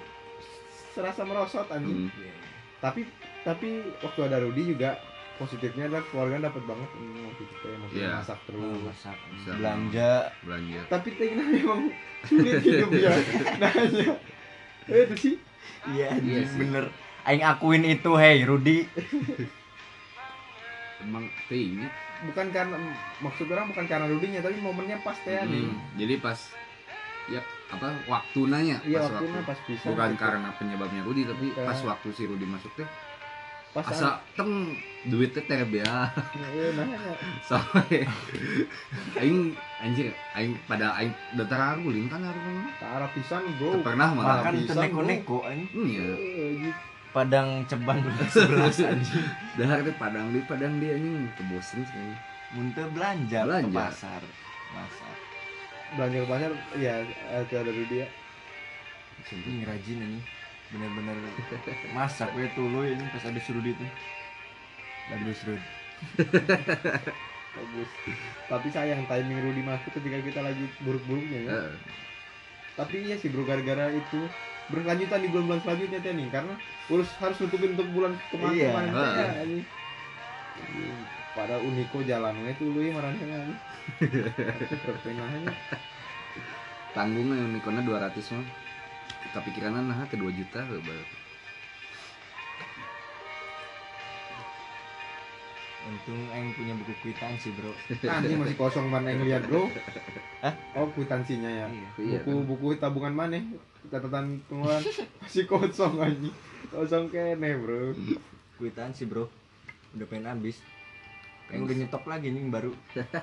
serasa merosot anjing. Hmm. tapi tapi waktu ada Rudi juga positifnya adalah keluarga dapat banget. Ini waktu itu teh maksudnya Iya. masak terus. Oh, masak. Belanja. Belanja. Tapi teh memang sulit hidup ya nanya Eh, itu sih. Iya Iya sih. bener. Aing akuin itu hei Rudi emang keinget. Bukan karena maksud orang bukan karena Rudinya tapi momennya pas teh Hmm, jadi pas ya apa waktu nanya. Iya pas waktunya waktu. pas bisa. Bukan gitu. karena penyebabnya Rudi tapi Bukan. pas waktu si Rudi masuk teh pas asa teng duitnya terbea iya nanya. Sampai aing anjir aing pada aing datar arguling kan arguling tak arah pisan bro. Pernah malah. Makan bisa, neko-neko anjing Hmm, ya Eh, gitu. Padang ceban sebelas anjing. Dahar teh padang di padang dia anjing. Kebosen sih. Muntah belanja, ke Belanja. pasar. Masak belanja ke pasar ya itu ada Rudi ya ini rajin ini bener-bener masak gue tuh ini pas ada Rudi tuh. Bagus Rudi bagus. Tapi sayang timing Rudi masuk ketika kita lagi buruk-buruknya ya. Heeh. tapi iya sih bro gara-gara itu berkelanjutan di bulan-bulan selanjutnya teh nih karena urus harus nutupin untuk bulan kemarin Iya. kemarin. teh ya, ini. Ini, pada Uniko jalannya tuh lu ya marahnya kan perpenahnya tanggungnya unicornnya 200 mah kepikiran nah ke 2 juta baru untung Aing punya buku kwitansi bro. Anjing masih kosong mana yang lihat bro. Oh kwitansinya ya. Iya, buku buku tabungan mana? Catatan pengeluaran. Masih kosong anjing. Kosong kene bro. Kwitansi bro. Udah pengen habis. Aing udah nyetok lagi nih yang baru.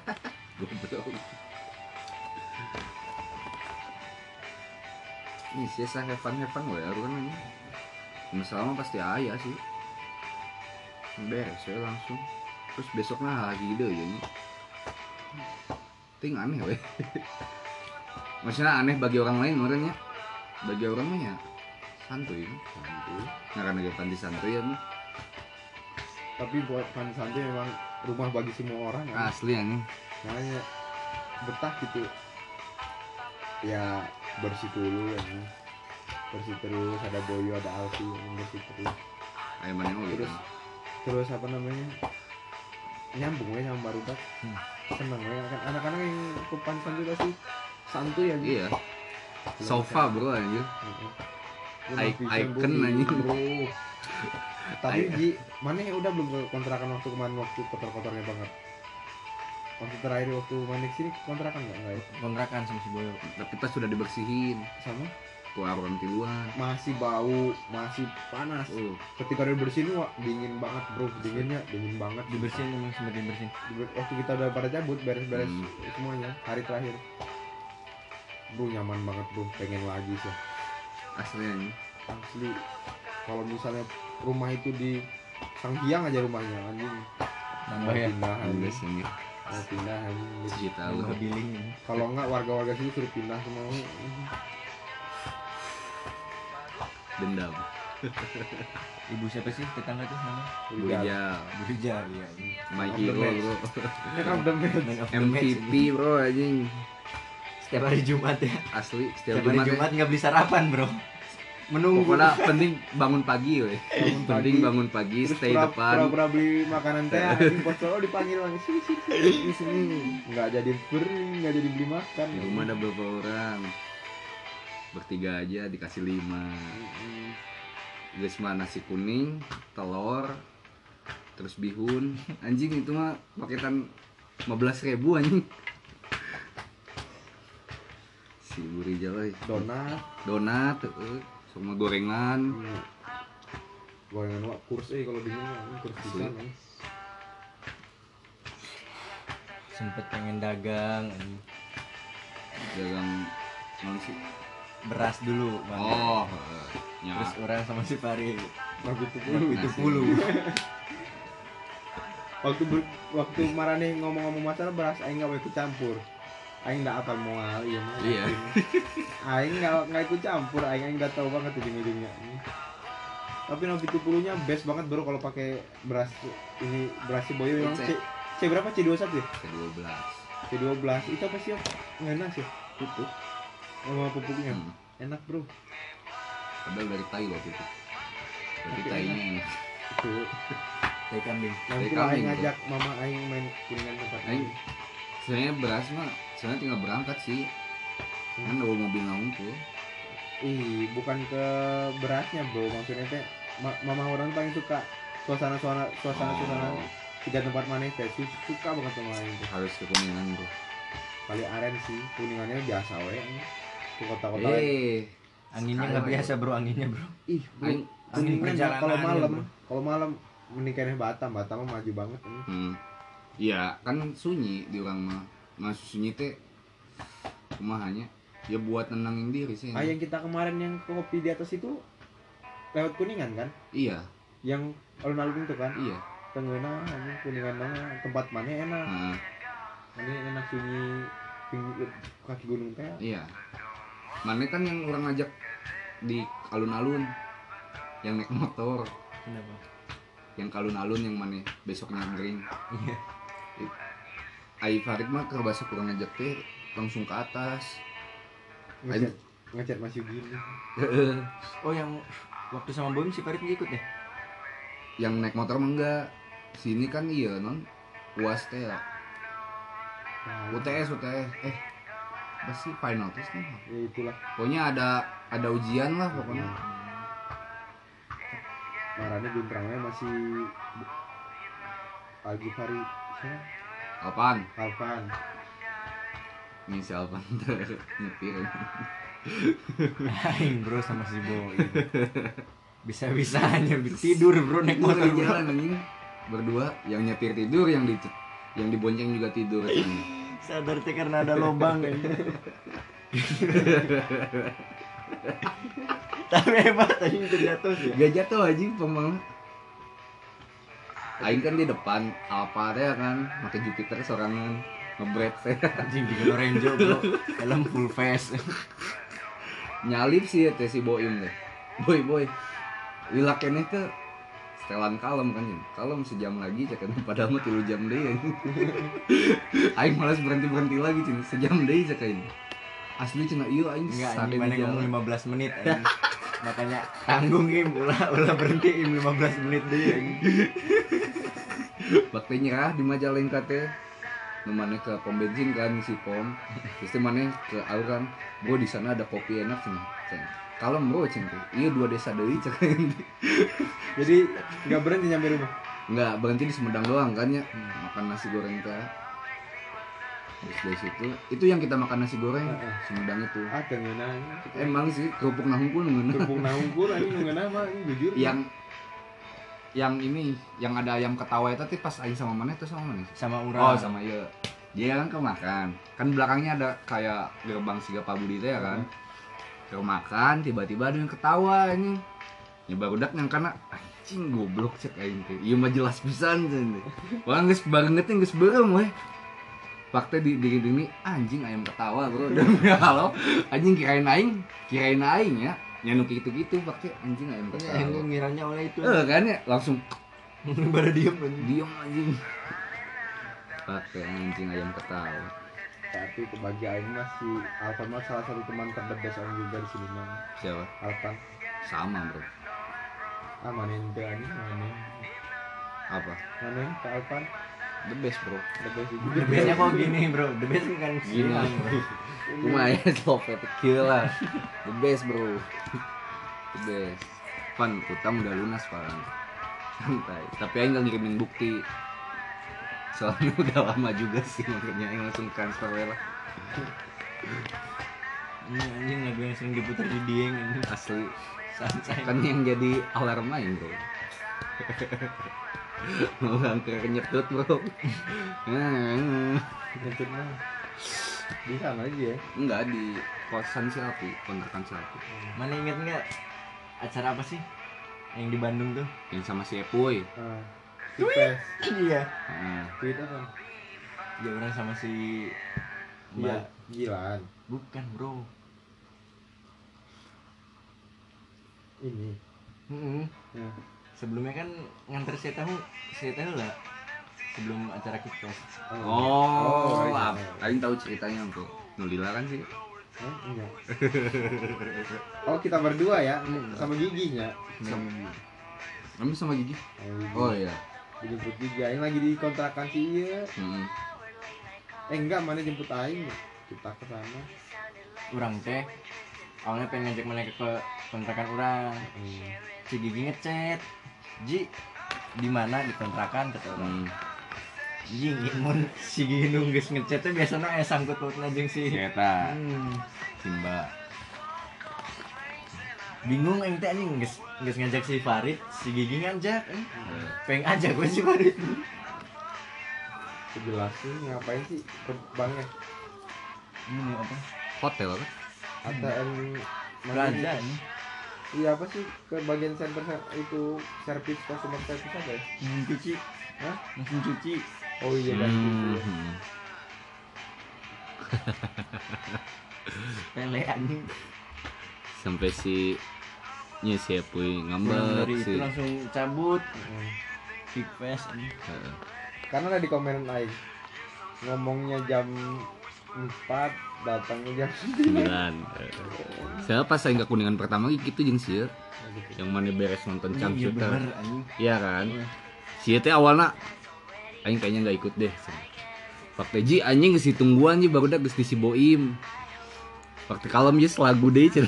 Goblok. Ini sih saya have fun gue kan ini. Masalah mah pasti ayah sih. Beres ya langsung terus besoknya lagi ide ya ini ting aneh weh. Maksudnya aneh bagi orang lain orangnya bagi orang mah ya santuy santuy. Nah karena dia panti santuy ya mah tapi buat Pan Santuy memang rumah bagi semua orang kan asli aneh. Makanya betah gitu. Ya bersih dulu ya bersih terus ada Boyo ada Alfi yang bersih terus. Ayam mana gitu terus terus apa namanya nyambung ya sama barudak Hmm. seneng ya kan anak-anak yang ke Pansan juga sih santuy ya iya. Sofa bro anjir I- icon anjing. bro. Tapi Ji mana udah belum kontrakan waktu kemarin waktu kotor-kotornya banget. Waktu terakhir waktu main sini kontrakan nggak nggak ya? Kontrakan sama si Boyo. Tapi pas sudah dibersihin. Sama keluar orang tiluan masih bau masih panas. Oh ketika udah bersihin wah dingin banget bro. Dinginnya dingin banget. Dibersihin emang sempat dibersihin. Di- waktu kita udah pada cabut beres-beres Hmm. semuanya hari terakhir. Bro nyaman banget bro. Pengen lagi sih. Asli anjing. Asli. Kalau misalnya rumah itu di Sanghyang aja rumahnya anjing. Nambah ya? pindah enggak anjing sih ini mau pindah anjing sejuta nambah lu billing ini kalau enggak warga-warga sini suruh pindah semua dendam. Ibu siapa sih? Tetangga tuh nama Buja Bu Rijal iya. My hero. Bro match MVP bro anjing. Setiap hari Jumat ya. Asli setiap setiap hari Jumat, Jumat ya. nggak beli sarapan bro. Menunggu. Pokoknya penting bangun pagi weh. Bangun penting pagi. bangun pagi terus stay pura- depan. pura-pura beli makanan teh pas solo dipanggil lagi. Sini sini sini sini nggak jadi beri nggak jadi beli makan. Di rumah ada berapa orang bertiga aja dikasih lima. Guys mah nasi kuning telur terus bihun. Anjing itu mah paketan 15.000 ribu anjing. Si buri jalai donat. Donat eh, sama gorengan. Hmm. gorengan wak kurs eh kalau dingin mah kurs pisan eh. sempet pengen dagang anjing. dagang non sih beras dulu Bang. oh eh, terus orang sama si Pari Nah, gitu puluh. itu puluh. Waktu ber, waktu marane ngomong-ngomong masalah beras aing nggak mau ikut campur. Aing nggak apa mau hal iya mah Iya. aing nggak nggak ikut campur aing aing nggak tahu banget ujung ujungnya tapi Novi 70 nya best banget bro kalau pakai beras ini beras boyo yang C. C, C berapa C21 ya? Ke-12 C12 itu apa sih Om? ngenas ya tutup sama pupuknya. Hmm. enak bro. Padahal dari tai waktu itu. Tapi tainya enak. itu Tai kambing. nanti kambing, Aing bro. ngajak mama Aing main kuningan tempat Aing. ini. sebenarnya beras mah sebenarnya tinggal berangkat sih. Kan bawa mobil ngumpul ih bukan ke berasnya bro. Maksudnya teh ma- mama orang tuh paling suka suasana suasana suasana suasana Oh, tiga tempat mana teh. Su- suka banget sama Aing tuh. Harus ke kuningan bro. Kali aren sih kuningannya biasa we. Ke kota-kota lain. Eh Anginnya nggak biasa bro anginnya bro. ih Angin kuningan perjalanan kalau malam. kalau malam menikahnya Batam. Batam mah maju banget ini Hmm. Iya, kan sunyi di orang mah. Masuk sunyi teh kumahannya ya buat nenangin diri sih. ah yang kita kemarin yang kopi di atas itu lewat kuningan kan? Iya, yang alun-alun itu kan? Iya. tenggena kuningan mana? Tempat mana enak? Nah, ini enak sunyi pinggir kaki gunung teh? Iya. Mana kan yang orang ngajak di alun-alun yang naik motor, Kenapa? yang ke alun-alun yang mana besoknya ngering. Iya. Ai Farid mah ke bahasa kurang ngajak teh langsung ke atas. ngechat ngechat Mas Yugi Oh yang waktu sama Boim si Farid nggak ikut ya? yang naik motor mah enggak. Sini kan iya non UAS teh ya. nah, UTS UTS eh apa sih final test nih? Ya itulah. Pokoknya ada ada ujian lah pokoknya. Marahnya bintrangnya masih pagi hari Alvan ini si Alvan nyetir. Aing bro sama si Boim. Bisa-bisanya tidur bro naik motor bro. jalan berdua yang nyetir tidur yang di yang dibonceng juga tidur Sadar teh karena ada lubang kan. Tapi hebat anjing terjatuh sih. gak jatuh anjing pemang Aing kan di depan apa teh kan pakai Jupiter sorangan ngebret teh Anjing di Lorenzo bro. Helm full face. nyalip sih teh si Boim teh boy boy keneh ke setelan kalem kan kalem sejam lagi cek. Padahal mah tilu jam deh. Anjing. aing malas berhenti berhenti lagi cina sejam deh cek aing. Asli cina iya aing Enggak, mana ngomong 15 menit. Makanya tanggung im. Ulah ulah berhenti im 15 menit deh anjing. waktu nyerah di Majalengka teh nu ke pom bensin kan si pom. Terus maneh ke aluran bro di sana ada kopi enak cina Cen. Kalem bro cina teh iya dua desa deui cek. Jadi nggak berhenti nyampe rumah? Nggak berhenti di Sumedang doang kan ya. Makan nasi goreng teh. Terus dari situ itu yang kita makan nasi goreng Heeh. Sumedang itu. Ah tenggena emang sih kerupuk nahungkul ngeuna. kerupuk nahungkul anjing nunggu mah ini jujur. Yang yang ini yang ada ayam ketawa itu teh pas aing sama mana itu sama mana? Sama oh urang. sama iya. Dia kan kemakan. Kan belakangnya ada kayak gerbang siga pabudi teh ya kan ke makan tiba-tiba ada yang ketawa ini. Ya baru dak yang karena anjing goblok cek aing teh. Iya mah jelas pisan teh orang geus banget geus beureum weh. Fakta di di ini anjing ayam ketawa bro. Dan halo anjing kirain aing kirain aing ya. Nyanu gitu gitu pakai anjing ayam ketawa. yang ngiranya oleh itu. eh kan ya langsung. Baru diem anjing. diem anjing. Pakai anjing ayam ketawa tapi kebagi aing mah si Alvan mah salah satu teman terdekat orang juga di sini mah siapa? Alvan sama bro. Ah mana yang anjing mana apa? Mana yang ke Alvan the best bro. The best The juga bestnya kok gini bro, the best kan Gini. bro. lumayan slope kecil lah. The best bro. The best. Pan, utang udah lunas Pan santai. Tapi aing nggak ngirimin bukti soalnya udah lama juga sih makanya aing langsung transfer we lah. Ini anjing lagu yang sering diputar di Dieng anjing. asli. Santai. kan yang jadi alarm aing bro. Mau angker nyetut bro. Hmm. Ngentut mah di sana aja ya? Enggak di kosan si Alfi kontrakan si Alfi. Mana inget nggak acara apa sih? Yang di Bandung tuh? yang sama si Epoy. Ah Tipes Iya. Heeh. tweet apa Ya orang sama si Iya, Mbak. Gilan Bukan bro. ini Mm-mm. Ya. sebelumnya kan nganter saya tahu saya tahu lah sebelum acara kickfest Oh, Oh, iya. Aing tahu ceritanya kok. Nulila kan sih. Hah? enggak oh kita berdua ya sama giginya Kami sama Gigi. oh Oh iya. Dijemput gigi aing lagi di kontrakan si iya Hmm. eh enggak mana jemput aing kita ke sana. Orang teh awalnya pengen ngajak mereka ke kontrakan orang si gigi ngechat ji di mana di kontrakan? kata orang Hmm. Jing, imun si gigi nunggus ngechat teh biasanya aya sangkut pautna jeung si Eta. Hmm. Simba. Bingung teh anjing geus geus ngajak si Farid si gigi ngajak. Eh. Eh, pengen ajak gue si Farid. Jelasin ngapain sih ke banknya? Ini apa? Hotel apa? ATM Raja nih iya apa sih? Ke bagian center itu servis customer service apa ya? Mesin cuci. Hah? mesin cuci. Oh iya kan Hmm. pele anjing Sampai si nya si Pulang ngambek dari si. itu langsung cabut Hmm. big anjing Heeh. karena ada di komen aing ngomongnya jam 4 datangnya jam Sembilan. Saya pas saya nggak kuningan pertama gitu jeung sieun. Yang mana beres nonton iya bener anjing Iya kan? Si teh awalnya aing kayaknya nggak ikut deh. Pak Teji anjing geus ditungguan ji baru geus disi boim. Waktu kalem just lagu deh cen.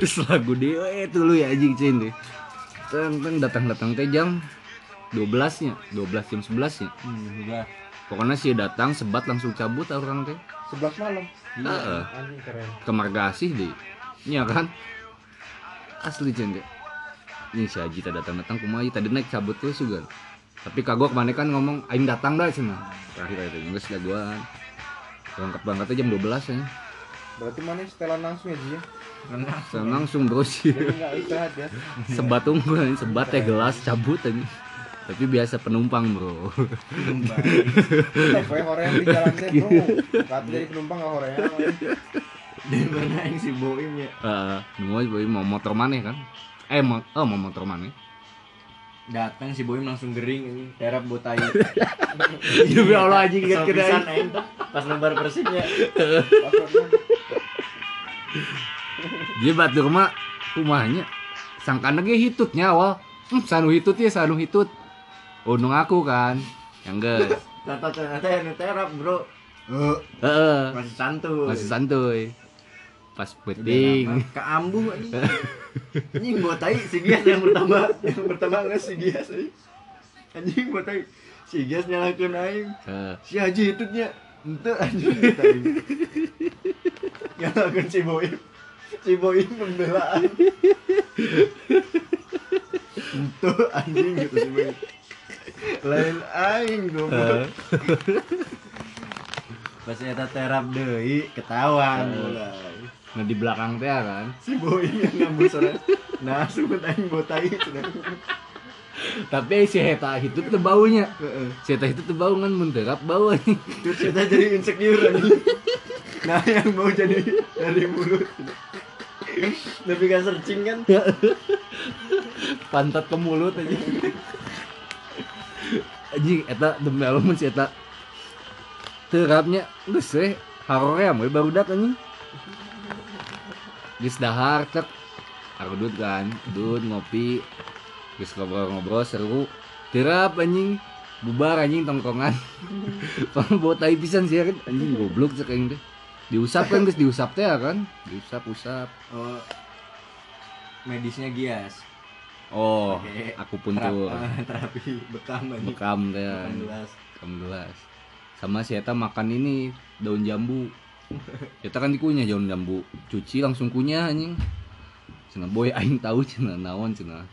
Terus lagu deh eh itu lu ya anjing cen deh. Teng teng datang datang teh jam 12 nya, 12 jam 11 nya. hmm, Pokoknya sih datang sebat langsung cabut orang teh. 11 malam Heeh. anjing keren Ke Margasih deh. Iya kan? Asli cen deh. Ini si Haji tak datang datang kumaha tadi naik cabut tuh juga. Tapi kagok ke mana kan ngomong aing datang dah cenah. Terakhir itu geus daguan. Berangkat berangkatnya jam 12 ya. Berarti mana setelan langsung ya Ji ya Saya langsung bros sih. jadi nggak istirahat ya Sebat unggul, sebat teh gelas cabut aja. Tapi biasa penumpang bro. Pokoknya horeang di jalan teh bro Kata jadi penumpang gak horeang dan mana yang si boim ya Heeh, nunggu boy mau motor mana kan? Eh mau, oh mau motor mana? Datang si boim langsung gering ini terap botai Demi Allah anjing ingat aing. pas lebar persibnya Dia batur mah rumahnya sangkana ge hitutnya awal. Hmm, sanu hitut ya sanu hitut. Unung aku kan. Yang geus. tata ternyata yang terap bro Eh, Heeh. masih santuy Masih santuy. Pas Udah peting. lama, ke ambu anjing anjing botai si Gias yang pertama yang pertama nggak si Gias anjing anjing botai si Gias nyalakeun aing. Si Haji hitutnya ente anjing botai nyalakeun si Boim. Si Boim pembelaan ente anjing gitu si Boim. Lain aing goblok. Pas eta terap deui ketahuan mulai Nah di belakang teh kan. si Boim yang ngambil sore nah sebut aing botai. Tapi si Heta itu tuh baunya. Si Heta itu tuh bau kan? Menterap bau anjing. terus kita jadi insecure nah yang mau jadi dari mulut. Tapi gak searching kan? Pantat ke mulut aja anjing eta demi Allah mun si eta. Terapnya geus we haroream we barudak anjing geus dahar cek arudut kan dud ngopi. Geus ngobrol-ngobrol seru. Terap anjing. Bubar anjing tongkongan. Pang bawa tai pisan sih kan anjing goblok cek aing teh diusap kan geus diusap teh ya kan? Diusap-usap oh medisnya gias. Oh Pakai aku puntur Terap- terapi bekam anjing. Bekam teh. Bekam gelas. Bekam gelas. Sama si Eta makan ini daun jambu Eta kan dikunyah daun jambu. Cuci langsung kunyah anjing. Cenah boy aing tahu cenah naon cenah.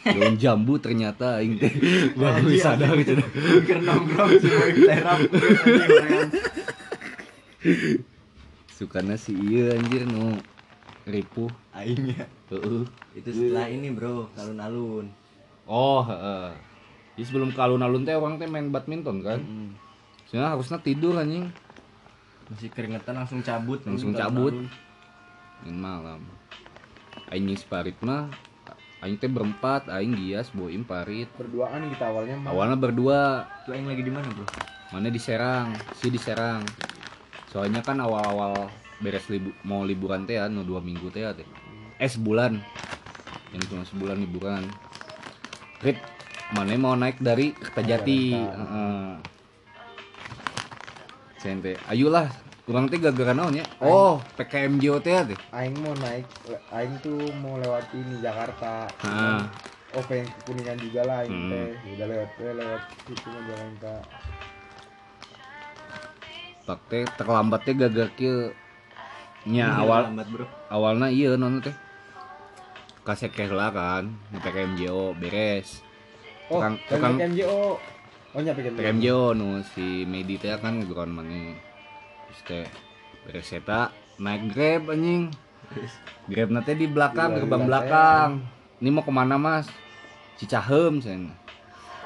Daun jambu ternyata aing teh baru sadar cenah. Mikir nongkrong si terap. Sukana si iya anjir nu ripuh. Aing ya. Heeh. Itu setelah ini bro alun-alun oh heeh. Jadi sebelum ke alun-alun teh orang teh main badminton kan? Mm. Harusnya tidur anjing masih keringetan langsung cabut. Langsung anjing, cabut. Main malam. Aing separit mah aing teh berempat aing gias boim parit. Berduaan kita awalnya mah. awalnya berdua. Itu yang lagi di mana, Bro? mana di Serang. Si di Serang. Soalnya kan awal-awal beres libu, mau liburan teh ya no dua minggu teh ya teh. Eh sebulan yang cuma sebulan liburan. Rit mana mau naik dari Kertajati Sente, ayolah kurang teh gara-gara naon ya? Oh PKMJO teh ya teh? Aing mau naik aing tuh mau lewat ini Jakarta. Heeh. oh pengen ke kuningan juga lah aing Hmm. teh. Udah lewat eh, lewat situ mah jalan ke Pak teh terlambat teh gara-gara kieu. Nya awal lambat, Bro. awalnya iya non teh? Kasih lah kan di PKMJO beres. Oh Tukang- tukang, oh nya PKMJO PKMJO nu si Medi teh kan geron mana terus teh beres eta naik grab anjing. Grab nanti di belakang Gila, gerbang gila, belakang. Ini mau ke mana mas? Cicahem sen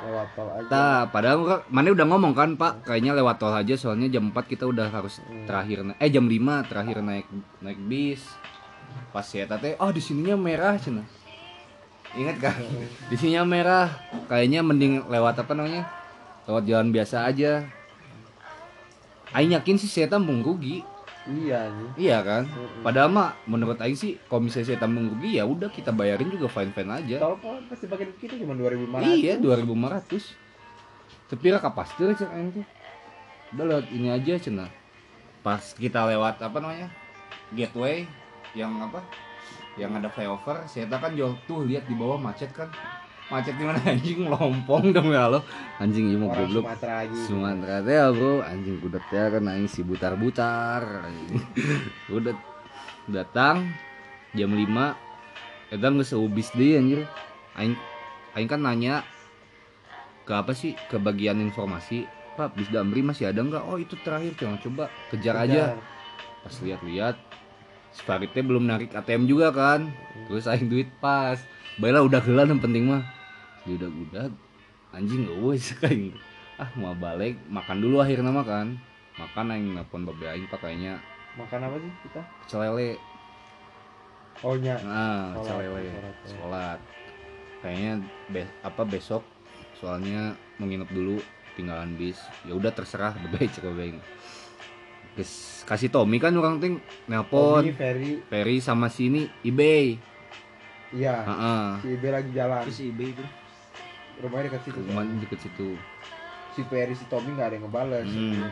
lewat tol aja. Tah, padahal mana udah ngomong kan pak? Kayaknya lewat tol aja soalnya jam 4 kita udah harus Hmm. terakhir na- eh jam 5 terakhir naik naik bis. Pas ya teh oh di sininya merah cina. Ingat kan di sininya merah. Kayaknya mending lewat apa namanya lewat jalan biasa aja Aing yakin sih saya tambung rugi iya nih iya kan padahal mah menurut Aing sih kalau misalnya saya tambung rugi ya udah kita bayarin juga fine fine aja kan pasti pakai kita cuma 2500 Iya, 2500. Tapi lah kapastir cek aing tuh. Udah lewat ini aja cenah. Pas kita lewat apa namanya? Gateway yang apa? Yang ada flyover, saya kan jauh tuh lihat di bawah macet kan. Macet di mana? Anjing lompong dong ya lo. Anjing ieu mah goblok. Sumatera lagi. Sumatera teh ya, bro. Anjing kudet teh kan aing si butar-butar. Udah datang jam 5 eta geus seubis deui anjir. Aing aing kan nanya ke apa sih? Ke bagian informasi? Pak bis Damri masih ada nggak oh itu terakhir coba coba kejar. aja. Pas lihat-lihat teh belum narik ATM juga kan. Terus aing duit pas. Baiklah udah gelan yang penting mah. Udah udah anjing gak wes kayak ah mau balik makan dulu akhirnya makan makan aing nelpon babe aing pakainya. Makan apa sih kita? Pecel lele oh nya. Nah pecel lele sholat, ya. kayaknya be- apa besok soalnya mau nginep dulu tinggalan bis. Ya udah terserah babe cek babe Geus kasih Tommy kan orang ting nelpon. Tommy Ferry. Ferry sama sini eBay. Iya. Heeh. si Ibe lagi jalan. Terus si eBay, Bro. rumahnya dekat situ. Rumah deket situ. Si Ferry si Tommy nggak ada yang ngebales. Hmm.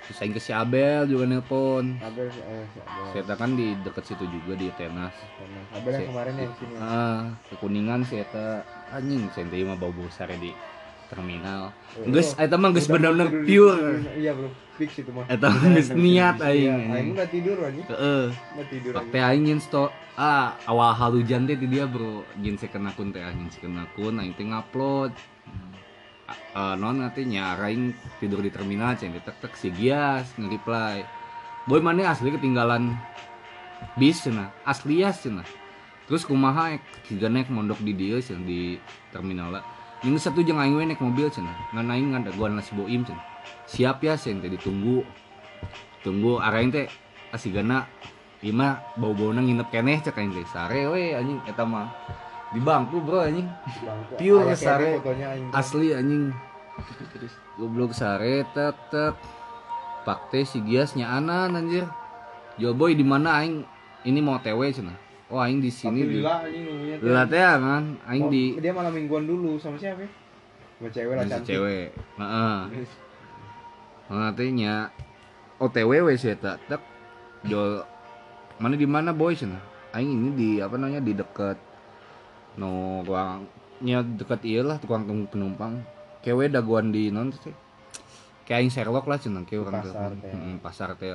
terus aing ke si Abel juga nelpon. Abel eh si Abel. Saya kan di deket situ juga di Tenas. Abel yang Si- kemarin yang sini. Ah, ke Kuningan sih eta anjing saya mah bau besar di terminal. Oh, Geus oh. eta mah tidur di- pure. iya bro fix itu mah Eta mah geus niat Iya, aing. aing udah tidur aja Heeh. udah tidur teh aing sto ah awal halujan teh di dia bro. Jin second akun teh anjing second akun aing teh ngupload. Ah, non nanti nyarain tidur di terminal ceng tek tek si Gias nge-reply. Boy mana asli ketinggalan bis cenah. Asli ya cenah. Terus kumaha tiga naik mondok di dia cenah di terminal lah. Ini satu jeung aing naik mobil cenah. Ngan aing ngada gua nasi boim cenah. Siap ya sen teh ditunggu. Tunggu araing teh asigana Ima bau-bauna nginep keneh cek aing teh. Sare we anjing eta mah. Di bangku bro anjing. Pure sare. Asli anjing. Goblok sare tet tet. Pak teh si Gias nyaanan anjir. Jo boy di mana aing ini mau TW cenah. Oh aing di sini di lila teh. Kan aing Oh, di dia malam mingguan dulu sama siapa ya? sama cewek lah cantik cewek. Heeh. Nah, teh nya OTW we sih eta. Tek jo mana di mana boy cenah. Aing ini di apa namanya di dekat no ruangnya dekat iya lah tukang tunggu penumpang. Kewe daguan di non teh. Kayak aing Sherlock lah cenah kayak orang teh. Pasar teh. Heeh, pasar teh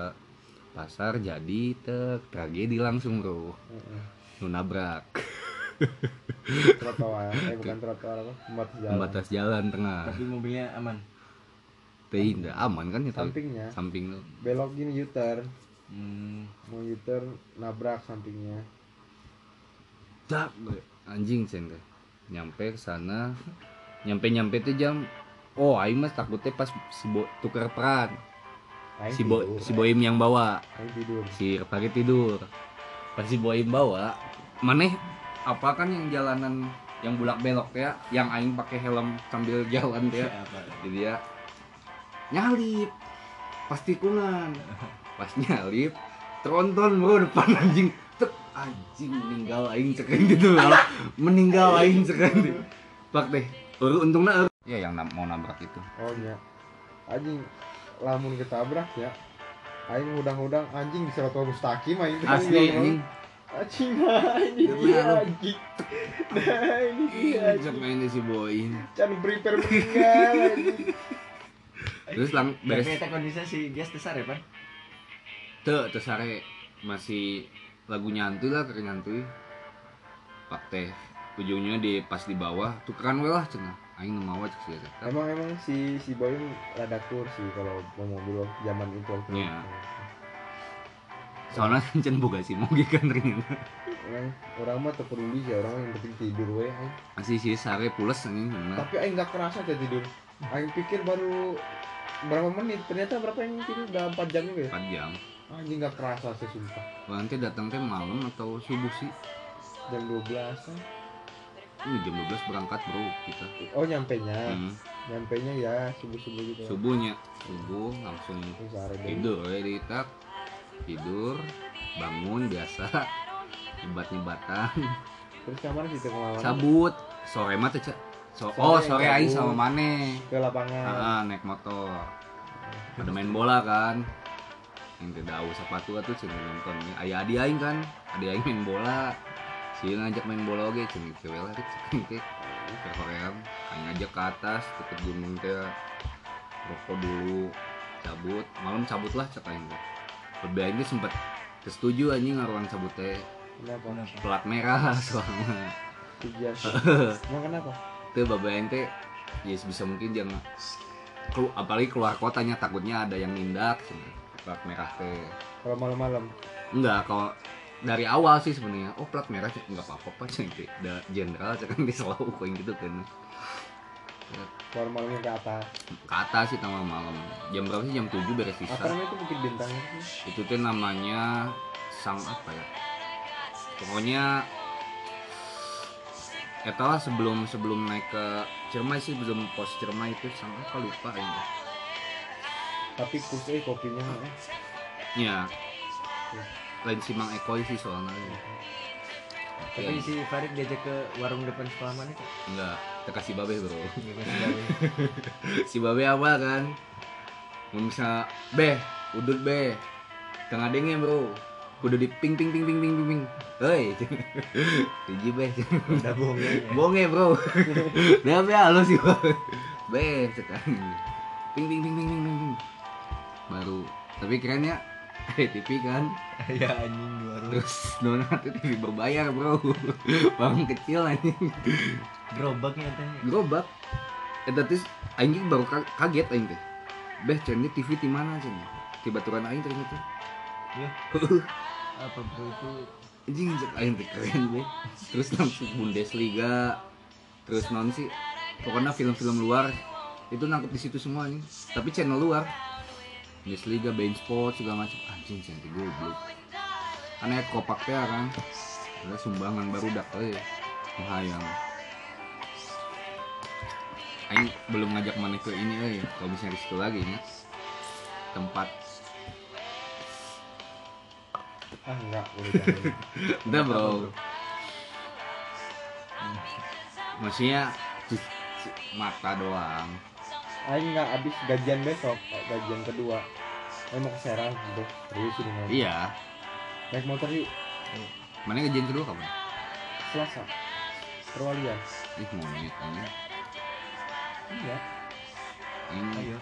pasar jadi tek tragedi langsung bro Heeh. nu nabrak trotoar eh bukan trotoar apa pembatas jalan pembatas jalan tengah Tapi mobilnya aman. Teh indah aman kan itu sampingnya. Samping lu. Belok gini U-turn. Hmm. mau U-turn nabrak sampingnya. Dak gue. anjing teh nyampe ke sana. Nyampe nyampe tuh jam oh aing mah takutnya pas si bo, tuker peran Aing si bo, tidur. si boim yang bawa. Aing tidur. Si pagi tidur. Pas si boim bawa maneh apa kan yang jalanan yang bulak belok ya yang aing pakai helm sambil jalan ya? Jadi ya nyalip. Pas tikungan pas nyalip tronton bro depan anjing. Tek anjing meninggal aing cekan gitu loh. Meninggal aing cekan pak deh Uru untungnya uru. ya yang mau nabrak itu. Oh nya anjing lamun ketabrak ya aing udang-udang anjing di serotol mustaqim aing. Asli anjing. anjing. Ini dia anjing. Nah ini dia Cek main si boy can prepare meninggal anjing terus lang beres Tapi eta kondisi si Gias besar ya, Pan? Tuh, terus sare masih lagu nyantuy lah kayak nyantuy. Pak teh ujungnya di pas di bawah tukeran we lah cenah. Aing cek sia teh. emang emang si si boy rada kur sih kalau mau mobil zaman itu waktu Iya. Soalnya cen boga sih mau kan ternyata. orang orang mah tak peduli sih orang yang penting tidur we aing. Masih si sare pules anjing bener. tapi aing nggak kerasa aja tidur aing pikir baru berapa menit? Ternyata berapa yang tidur? Udah 4 jam juga ya? 4 jam. anjing nggak kerasa sih sumpah. Nanti datang teh malam atau subuh sih? jam 12 kan? Ini jam 12 berangkat bro kita. oh nyampe nya Hmm. nyampe nya ya subuh subuh gitu Subuhnya, subuh langsung tidur ya tidur bangun biasa. Nyebat nyebatan terus kamar sih tengah cabut. Sore mah teh Cak. So, Sore oh sore aing sama Mane. Ke lapangan. Ah, naik motor. Pada main bola kan. Yang tidak tahu sepatu tuh cuma nonton. Ayah adi aing kan. Adi aing main bola. Si ngajak main bola oke cuma cewek lah cek ke terkoream aing ngajak ke atas ke gunung teh. Rokok dulu cabut. Malam cabut lah cek aing teh lebih aing teh sempet setuju anjing ngaruan cabut teh. Kenapa? Plat merah soalnya. Tiga. Emang kenapa tuh bapak ente ya sebisa mungkin jangan kelu, apalagi keluar kotanya takutnya ada yang nindak cina. plat merah teh. Kalau malam-malam? Enggak kalau dari awal sih sebenarnya. Oh plat merah cek nggak apa-apa cek teh da jenderal cek kan selalu kayak gitu kan. Keluar malamnya ke atas. Ke atas sih tengah malam. Jam berapa sih? Jam 7 beres apa sisa. Namanya itu bukit bintang sih itu tuh namanya sang apa ya? Pokoknya Etalah sebelum sebelum naik ke Ciremai sih belum pos Ciremai itu sang apa lupa ini tapi kurs eh kopinya eh. Ya. Lain si Mang Eko sih soalnya. Tapi si Farid diajak ke warung depan sekolah mana Kak? enggak, kita kasih babe, Bro. Si babe apa kan? Mau bisa be, udut be. Tengah dengnya, Bro. Kudu di ping ping ping ping ping ping ping. Hei. Hiji be. Udah bohong ya. Bonge, Bro. Dia be halo sih, Bro. Be, sekarang. Ping ping ping ping ping ping. Baru. Tapi keren ya. Eh, TV kan. Ya anjing di warung. Terus nona tuh TV berbayar bro Bang kecil anjing Gerobaknya teh. Gerobak Eta terus anjing baru ka- kaget anjing teh Beh cen ini TV di mana cen Tiba-tiba aing ternyata Ya. Apa bro itu? Anjing aing teh keren beh Terus langsung Bundesliga Terus non sih Pokoknya film-film luar Itu nangkep di situ semua nih Tapi channel luar. Bundesliga, Bein Sport segala macam. Anjing cantik goblok. Karena kopaknya kan? Ada sumbangan baru dak euy. Menghayang. Aing belum ngajak mana ke ini euy, kalau bisa di situ lagi ya. Tempat ah enggak udah Udah bro Maksudnya cus- cu- mata doang Aing nggak habis gajian besok, gajian kedua. Aing mau ke Serang, bro. Serius ini ngomong. Iya Naik motor yuk, Mana gajian kedua kapan? Selasa. Perwalian. Ih monyet ini Iya. Aing Ayo.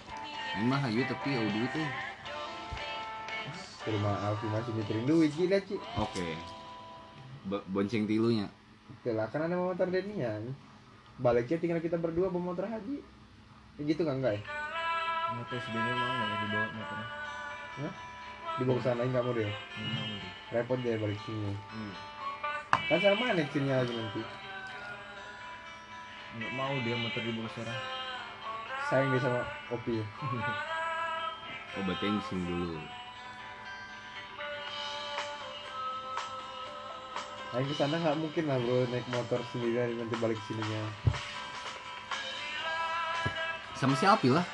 Aing mah hayu tapi ya duit tuh Ke rumah Alfi masih mikirin duit gila, Ci. Oke Bo- Bonceng tilunya Oke lah, kan ada motor Denia. Baliknya tinggal kita berdua bawa motor haji. Ya gitu kan enggak ya? Motor sedihnya mau nggak dibawa motornya? Dibawa ke sana enggak mau deh. Nggak mau deh. Repot deh balik sini. Iya. Kan sama mana nya lagi nanti. Nggak mau dia motor dibawa sekarang. Sayang dia sama Opi. Oh berarti yang sini dulu Aing ke sana nggak mungkin lah bro naik motor sendirian nanti balik sininya. sama si Alpi lah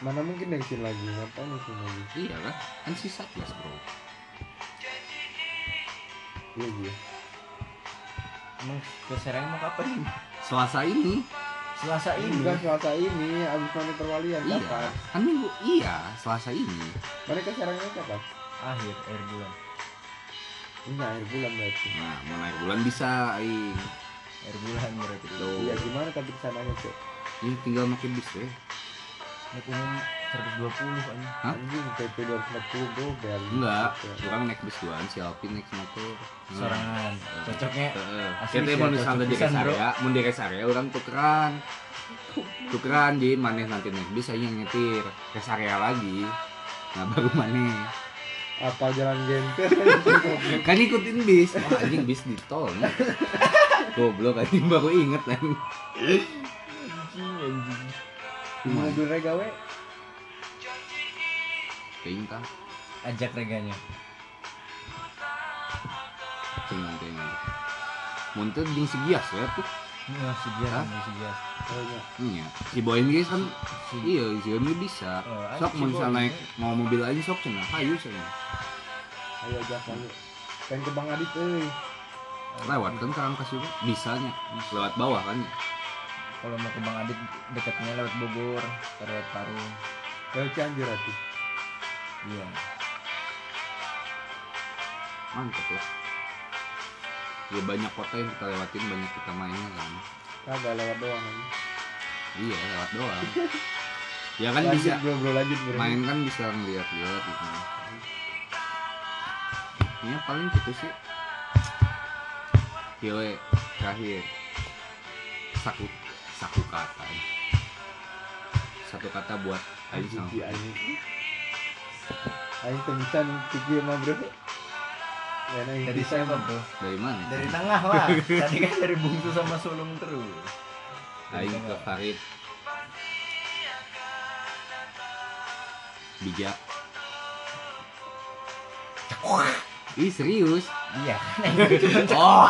Mana mungkin dari sini lagi? Ngapain di sini lagi? iya kan kan si Satgas bro Iya iya. Emang ke Serang mau kapan? Selasa ini Selasa ini. Bukan Selasa ini, abis mana perwalian iya kapan? kan minggu iya Selasa ini Mereka sekarangnya kapan? Akhir akhir bulan. Ini akhir bulan berarti. nah mau naik bulan bisa aing Akhir bulan berarti. Tuh. Iya gimana tapi ke sananya cek? ini tinggal makin bis deh Naik umum 120 aja. Hah? Anjing PP 240 bro, bayar enggak Oke. orang naik bis duluan si Alpi naik motor. Sorangan. Cocoknya Heeh. Asli Kita sih, mau misalnya di area, mau di area orang tukeran. Tukeran jadi maneh nanti naik bis yang nyetir rest area lagi. Nah baru maneh. Apa jalan genter? Kan ikutin bis. Wah anjing bis di tol. nih. Goblok anjing baru inget kan. anjing anjing. Mobil regawe Perintah. Ajak reganya. Nanti nanti. Muntah ding segias ya tuh. Nah, si Hah? si Gias. kayaknya. Iya. Si Boyin guys kan Si iya si Boyin bisa. Oh, Sok mau Boyin. naik mau mobil aja sok cenah. Hayu cenah. Ayo ajak ayo. Pengen ke Bang Adit euy. Lewat kan sekarang kasih bisanya. Lewat bawah kan. kalau mau ke Bang Adit dekatnya lewat Bogor, lewat Parung. Lewat Cianjur atuh. Iya. mantep lah ya banyak kota yang kita lewatin banyak kita mainnya kan Kagak lewat doang anjing. iya lewat doang ya kan lanjut bisa bro, bro lanjut bro. main kan bisa ngeliat-liat gitu ya paling gitu sih Kiwe terakhir saku saku kata satu kata buat Aing sama. Aing teu bisa pikir mah bro. Dari siapa. Bro? dari mana Dari tengah lah. Tadi kan dari bungsu sama sulung terus. Aing ke. Farid bijak Ih serius Iya kan. Oh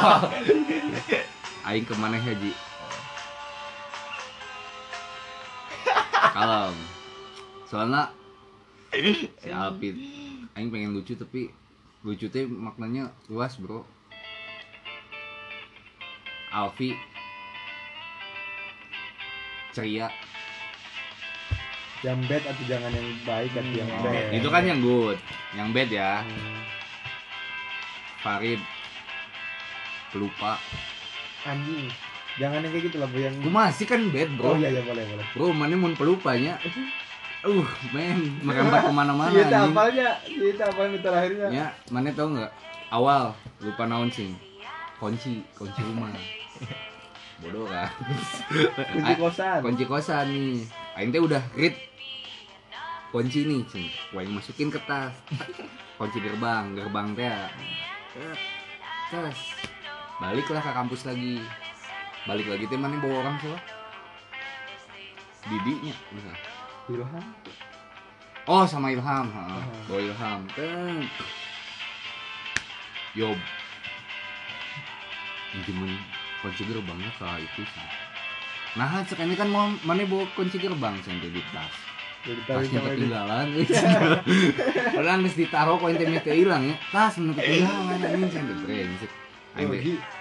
Aing ke mana haji Kalem Soalnya Si Alpit Aing pengen lucu tapi Lucu teh maknanya luas bro Alfi Ceria Yang bad atau jangan yang baik atau yang Oh, bad. Itu kan yang good Yang bad ya Hmm. Farid Pelupa Anjing. Jangan yang kayak gitu lah, bro yang Gue masih kan bad bro Oh iya iya boleh boleh. Bro, mana mau pelupanya? Uh, men, merembat ke mana-mana Iya, apalnya. Iya, apalnya terakhirnya. Ya, mana tau nggak? Awal lupa naon sing. Kunci, kunci rumah. Bodoh kan? Kunci kosan. Kunci kosan nih. Aing teh udah read kunci nih, cing. Yang masukin ke tas. Kunci gerbang, gerbang teh. Tet, Tes. Baliklah ke kampus lagi. Balik lagi teh mana bawa orang siapa? Didinya, misal. Ilham. Oh sama Ilham, ha. Bawa Ilham. Teng. Yob. Pinjemin kunci gerbangnya ke itu sih. Nah, cek ini kan mau mana bawa kunci gerbang sih di tas. Tasnya sama ketinggalan. Padahal harus ditaruh koin temnya teh hilang ya. Tas menurut ketinggalan anjing sih brengsek. Oh,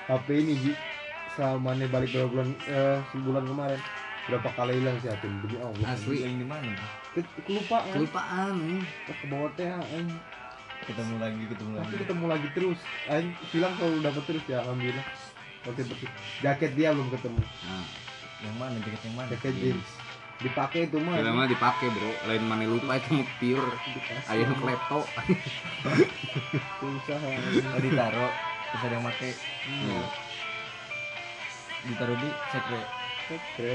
HP ini Gi selama nih balik berapa bulan eh, sebulan kemarin berapa kali hilang sih HP demi Allah asli Yang di mana? Kelupaan kelupaan nih. Wah, ke bawah teh Ketemu lagi, ketemu tapi lagi. ketemu lagi terus aing bilang kalau dapat terus ya alhamdulillah oke betul jaket dia belum ketemu Nah, Yang mana? Jaket yang mana? jaket jeans dipakai itu mah mah dipakai bro, lain mana lupa itu mau pure. Ayo klepto. susah Oh, ditaruh. Terus ada yang pakai. Hmm. Ditaruh di sekre. Oke.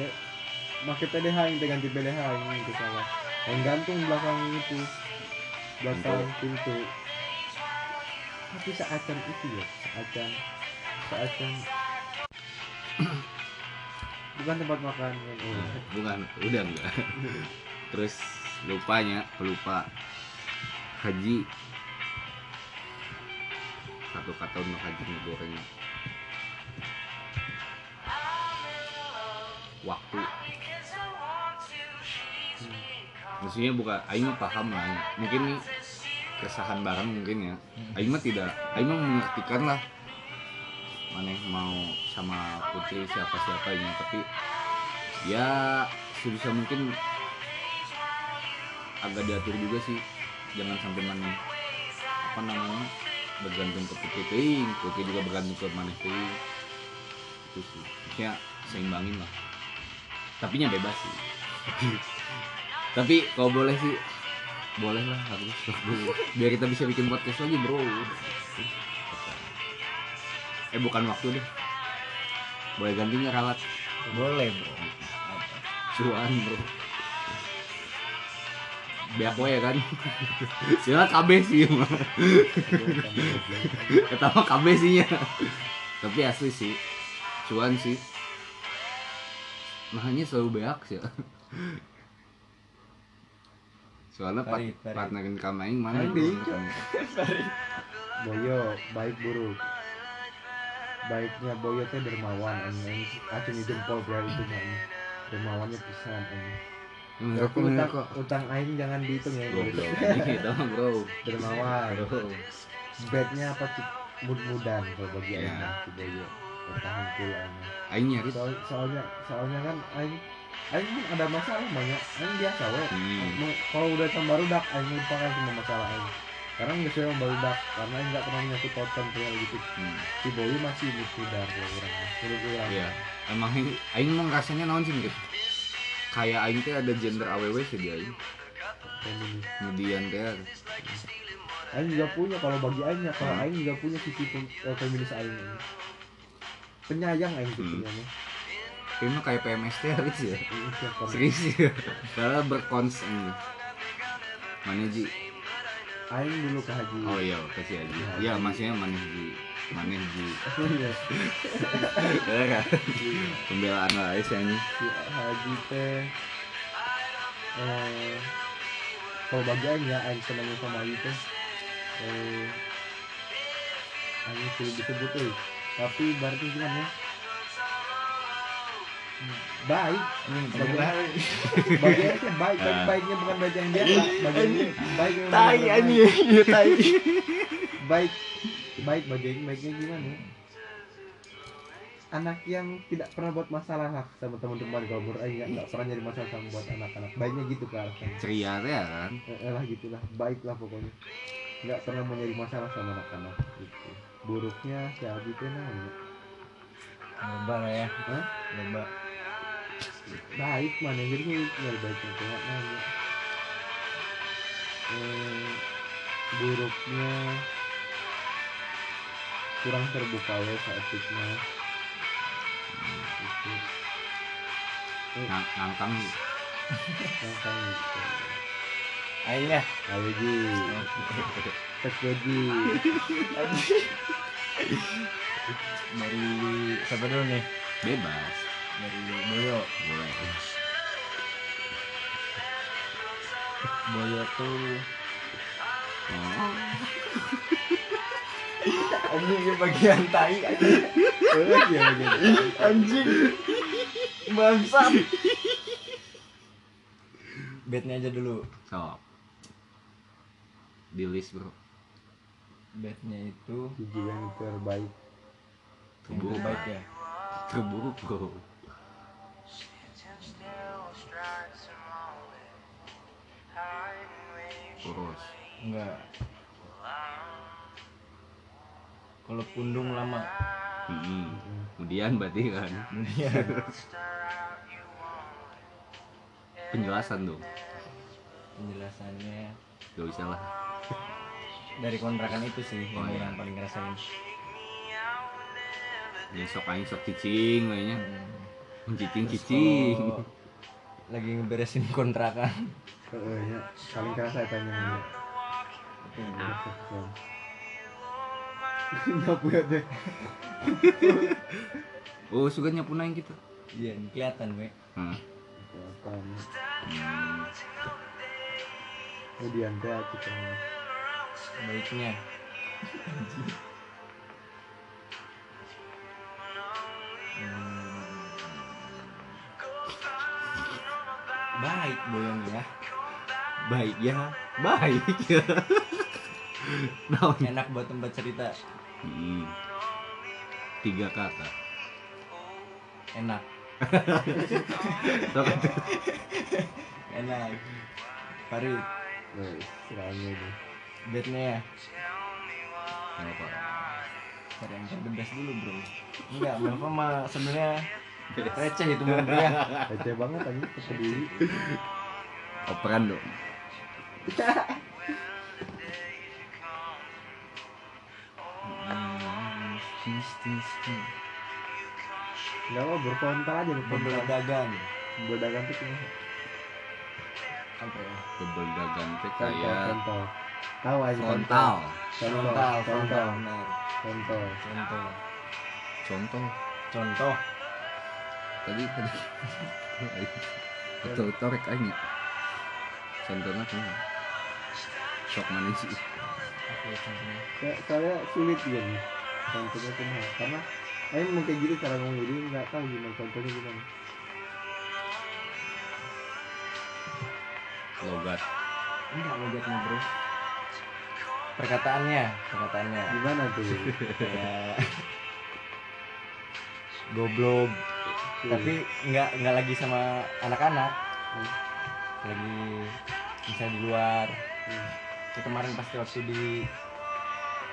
Pakai PDH yang ganti PDH yang itu salah. Yang gantung belakang itu. Belakang pintu. Tapi seacan itu ya, seacan. Seacan. Bukan tempat makan. Oh. Bukan, udah enggak. Terus lupanya, pelupa. Haji. satu kata untuk hajar goreng waktu. Maksudnya bukan Aing mah paham lah. Mungkin nih keresahan barang mungkin ya. Aing mah tidak Aing mah mengertikan lah. Mana mau sama putri siapa siapanya tapi ya sebisa mungkin agak diatur juga sih. Jangan sampai mana apa namanya bergantung ke putri ting putri juga bergantung ke mana ting itu sih. Maksudnya seimbangin lah tapi nya bebas sih. Tapi kalau boleh sih boleh lah harus. Biar kita bisa bikin podcast lagi bro. Eh bukan waktu deh. Boleh ganti nggak ralat boleh bro. Cuan bro. Biak we kan? Sila KB sih mah ketawa KB sih nya tapi asli sih. Cuan sih makanya selalu beak sih soalnya part Farid. partnerin kamaing mana bro? Boyo baik buruk baiknya Boyo teh dermawan anjing acung jempol pria itu mah dermawannya pisan anjing kok, enggak utang, kok. utang aing jangan dihitung ya Goblok. Itu mah, bro. dermawan Bro. bednya apa tuh mud-mudan kalau bagi Iya. aing si Boyo bertahan anjing. Aing nyari. Soal, soalnya soalnya kan aing aing kan ada masalah banyak aing biasa we Hmm. Kalau udah sama barudak aing lupakan semua masalah aing sekarang nggak saya barudak karena aing nggak pernah menyangkut pautkan kayak gitu Hmm. si Boy masih mudar kalau orang menurut orang Iya. Emang aing aing emang rasanya naon sih gitu. Kayak aing teh ada gender AWW sih dia aing. Kemudian teh aing juga punya kalau bagi aing ya kalau Hmm. aing juga punya sisi eh, feminis aing. Penyayang aing tuh Hmm. nih kayaknya mah kayak PMS teh Riz ya. Ini siapa nih? Serius ya. Karena berkons ini. Mana Ji? aing dulu ke haji Oh iya, kasih aja. Iya, maksudnya mana Ji? Mana Ji? Iya. Ya kan? Pembelaan lah Ais ini. si haji teh eh kalau bagi aing ya aing seneng sama haji teh eh aing disebut eh tapi berarti gimana ya? Baik. Ini Bagi- bagaimana bagi aing teh baik. Baik Ah. baiknya bukan baik yang biasa. Bagi aing teh baik yang tai anjing. Iya tai. Baik baik bagi aing baiknya gimana ya? anak yang tidak pernah buat masalah lah sama teman-teman kalau menurut aing nggak pernah nyari masalah sama buat anak-anak. Baiknya gitu alasannya Ceria ya kan. eh, lah gitulah. Baik lah pokoknya. Nggak pernah mau nyari masalah sama anak-anak gitu buruknya si Abi teh nanya. Loba lah ya. Hah? loba baik mana jadi nyari baiknya tuh nggak nanya. Eh, buruknya kurang terbuka we saatnya itu Nang nangkang yang kan gitu ya ayo ji tes gaji dari siapa dulu nih bebas. dari Boyo Boleh. Boyo tuh Oh. anjing ini bagian tai anjing ya anjing bangsat bednya aja dulu So. Di list, Bro. Bednya itu Gigi yang terbaik yang Terburuk. terbaik ya Terburuk, Bro. Poros. enggak kalau pundung lama Mm-mm. Kemudian berarti kan kemudian penjelasan dong. penjelasannya Gak usah lah. Dari kontrakan itu sih Oh, yang iya. orang paling ngerasain Ya sok aing sok cicing kayaknya. Hmm. Cicing cicing. kalau lagi ngeberesin kontrakan Heeh, ya. paling kerasa tanya ini. Nyapu ya deh. Oh, suka nyapu naing gitu. iya kelihatan we Hmm. Kelihatan. Kemudian teh kita sebaiknya hmm. baik boyong ya. Baik ya. Baik. Ya, enak buat tempat cerita. Hmm. tiga kata. Enak. Enak. Farid. Nah, bednya ya Nggak apa. cari yang the best dulu bro enggak Melva mah sebenarnya receh itu menurut dia Receh banget anjing peduli. Operan dong. Enggak apa berfrontal aja berfrontal. berdagang Berdagang tuh apa ya Double dagang teh contoh, kayak contoh. Tahu aja frontal. Contoh, frontal contoh, frontal benar contoh. contoh Contoh. contoh Tadi tadi. Atau torek aja. Contohnya kan. Sok mana sih? Ya, saya sulit juga nih. Contohnya kumaha karena Ayo mau kayak gitu cara ngomong jadi nggak tahu gimana contohnya gimana. Logat. enggak nih bro perkataannya perkataannya Gimana tuh? kayak goblok tapi nggak nggak lagi sama anak-anak lagi misalnya di luar Hmm. Kemarin pasti waktu di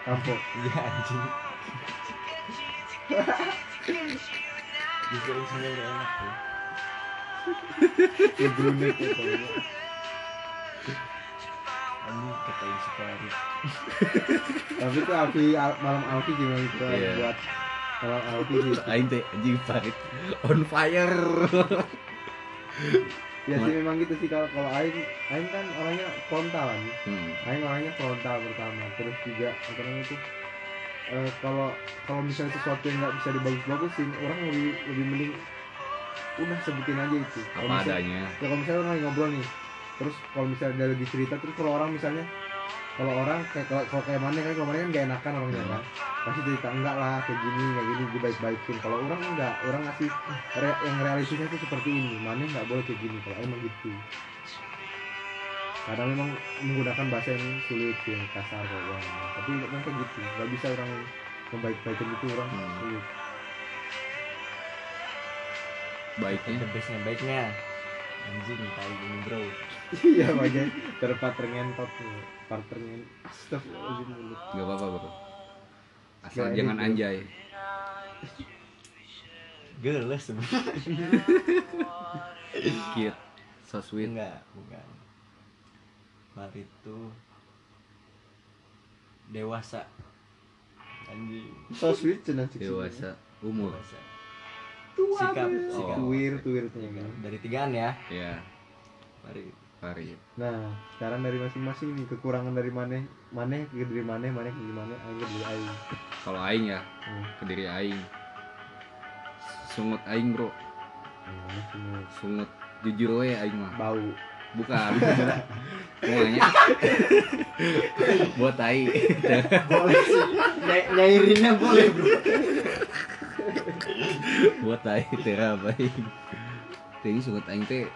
Kapok. iya anjing justru udah enak tuh Ngebrunek itu. Anjing katain si Farid Tapi tuh Alfi Al- malam Alfi gimana itu Iya. buat malam Alfi sih. Aing teh anjing Farid on fire. Ya sih memang gitu sih kalau kalau Aing Aing kan orangnya frontal kan. Hmm. Aing orangnya frontal pertama terus juga apa namanya itu eh, kalau kalau misalnya sesuatu yang nggak bisa dibagus-bagusin orang lebih lebih mending udah sebutin aja itu Kalau Apa misalnya- adanya. ya kalau misalnya orang ngobrol nih terus kalau misalnya dia lagi cerita terus kalau orang misalnya kalau orang kayak kalau, kayak mana kan mana kan gak enakan orangnya kan. Pasti cerita enggak lah kayak gini kayak gini gue baik baikin kalau orang enggak orang ngasih re- yang realistisnya tuh seperti ini mana nggak boleh kayak gini kalau emang gitu. Kadang memang menggunakan bahasa yang sulit yang kasar kalau orang tapi memang kayak gitu nggak bisa orang membaik-baikin itu orang Hmm. sulit. Baiknya? The bestnya baiknya anjing kayak gini bro. Iya makanya terpater ngentot partner ngentot Astagfirullahaladzim. Mulut nggak apa-apa bro. Asal Nggak jangan anjay. geles sebenarnya Cute. So sweet. enggak bukan. Farid tuh dewasa. Anjing. So sweet cenah Dewasa. umur. dewasa tua Sikap, biasa. sikap. tuwir tuwir cenah. dari tigaan ya Ya, Farid Farid. nah sekarang dari masing-masing nih kekurangan dari mana mana ke dari mana mana ke dari mana aing ke dari aing Kalau aing ya, Hmm. ke diri aing. Sungut aing, Bro. Semua Sungut jujur we aing mah. bau Bukan. Semuanya. Buat tai. boleh sih Ny- nyairinnya boleh bro Buat tai tera apa aing. Sungut aing teh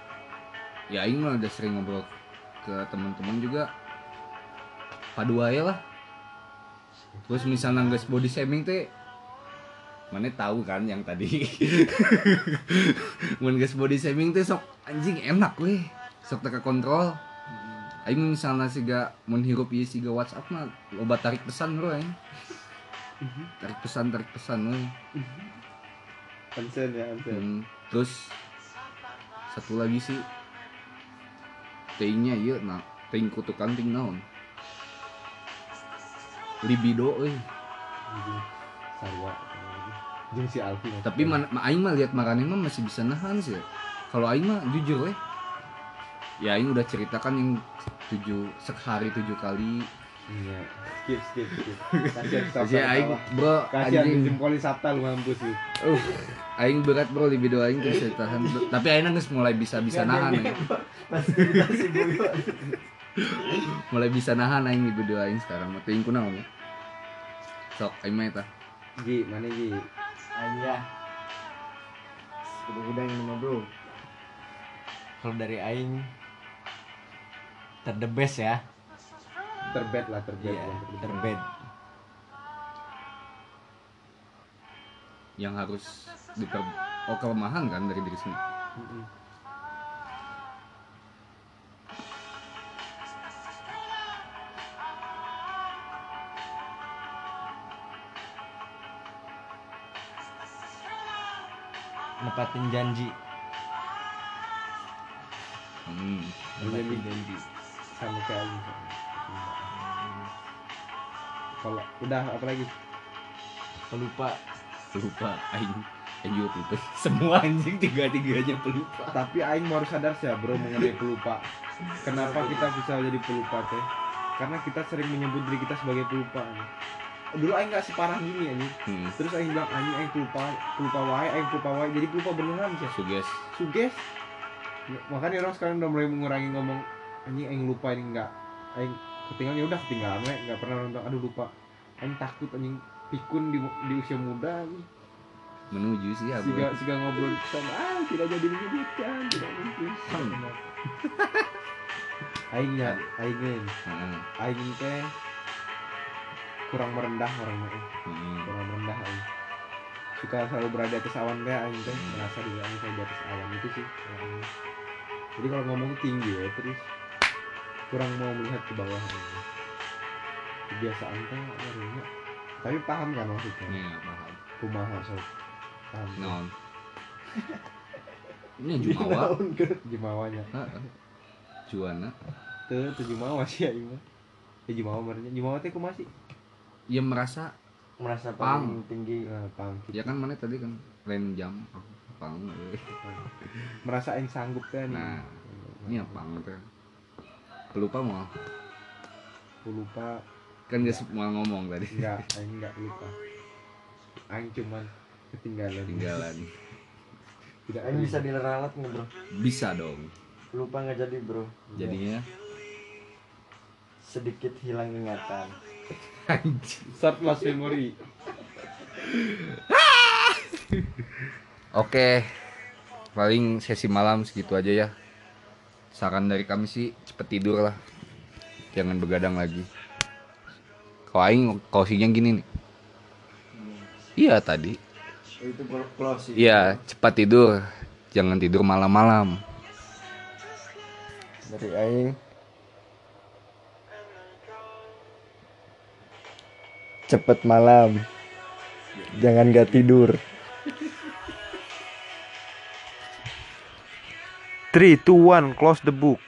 ya aing mah udah sering ngobrol ke teman-teman juga. Padu aja lah. Terus misalnya nggak body shaming teh mana tahu kan yang tadi. Mun geus body shaming teh sok anjing enak weh. Sok teka kontrol aing misalnya siga mun hirup ieu siga WhatsApp mah loba tarik pesan bro aing. Tarik pesan tarik pesan weh Ansen ya Ansen Hmm, terus satu lagi sih. Tingnya iya nah ting kutukan ting naon? Libido euy. Anjing, sarwa. Jeung si Alfi maksudnya. tapi man, ma, aing mah lihat marane mah masih bisa nahan sih. Kalau aing mah jujur weh ya aing udah ceritakan yang tujuh sehari tujuh kali iya. Skip skip skip. Kasihan Sabta aing bro kasihan anjing. dijempoli Sabta lu mampus lu uh aing berat bro libido aing saya tahan. Tapi aing geus mulai bisa bisa nahan ya. mulai bisa nahan aing libido aing sekarang. Mah teuing kunaon ya sok aing mah eta. Gi mana Gi? Ayah. Udah udah ini mah bro. Kalau dari Aing ter the best ya terbed lah terbed iya bukan terbed. terbed yang harus diper oh kelemahan kan dari diri sendiri Mm-mm. nepatin janji hmm. nepatin janji sama kayak. Kalau udah apa lagi? Pelupa. Lupa aing. Aing juga lupa semua anjing tiga tiganya pelupa. Tapi Aing mau harus sadar sih ya bro mengenai pelupa. Kenapa kita bisa jadi pelupa teh? Karena kita sering menyebut diri kita sebagai pelupa dulu Aing nggak separah gini anjing. Hmm. terus Aing bilang anjing Aing pelupa pelupa wae Aing pelupa wae. Jadi pelupa beneran sih suges. Suges. Makanya orang sekarang udah mulai mengurangi ngomong anjing Aing lupa ini enggak Aing ketinggalan ya udah ketinggalan we nggak pernah nonton aduh lupa Aing takut anjing pikun di, di usia muda anjing. menuju sih ya Siga, siga ngobrol sama ah tidak jadi menyebutkan tidak mungkin Hmm. Aing ya Aing Heeh. Aing teh kurang merendah orangnya. Hmm. kurang merendah Aing suka selalu berada di atas awan teh Aing teh Hmm. merasa diri Aing saya di atas awan itu sih Aing. jadi kalau ngomong tinggi ya terus kurang mau melihat ke bawah kebiasaan teh orangnya tapi paham kan maksudnya Iya, paham. kumaha sob paham Non. Ini jumawa. Heeh. Juana. tuh tuh jumawa sih Aing mah ya jumawa merenya jumawa teh kumaha sih Ya merasa merasa Pang. paling tinggi nah, paham gitu. ya kan mana tadi kan lain jam pang eh. merasa Aing sanggup nih nah ini apa teh pelupa mau? Aku lupa. Kan gak semua ngomong tadi. Enggak Aing enggak lupa. Aing cuman ketinggalan. Tinggalan tidak Aing bisa dileralat nggak bro? Bisa dong. Lupa nggak jadi bro? Jadinya? Sedikit hilang ingatan. Lost memory Oke, paling sesi malam segitu aja ya. Saran dari kami sih cepet tidur lah, jangan begadang lagi. Kalau Aing closingnya gini nih. Iya tadi. itu closing Iya cepat tidur, jangan tidur malam-malam. dari Aing cepet malam jangan gak tidur 3, 2, 1, close the book.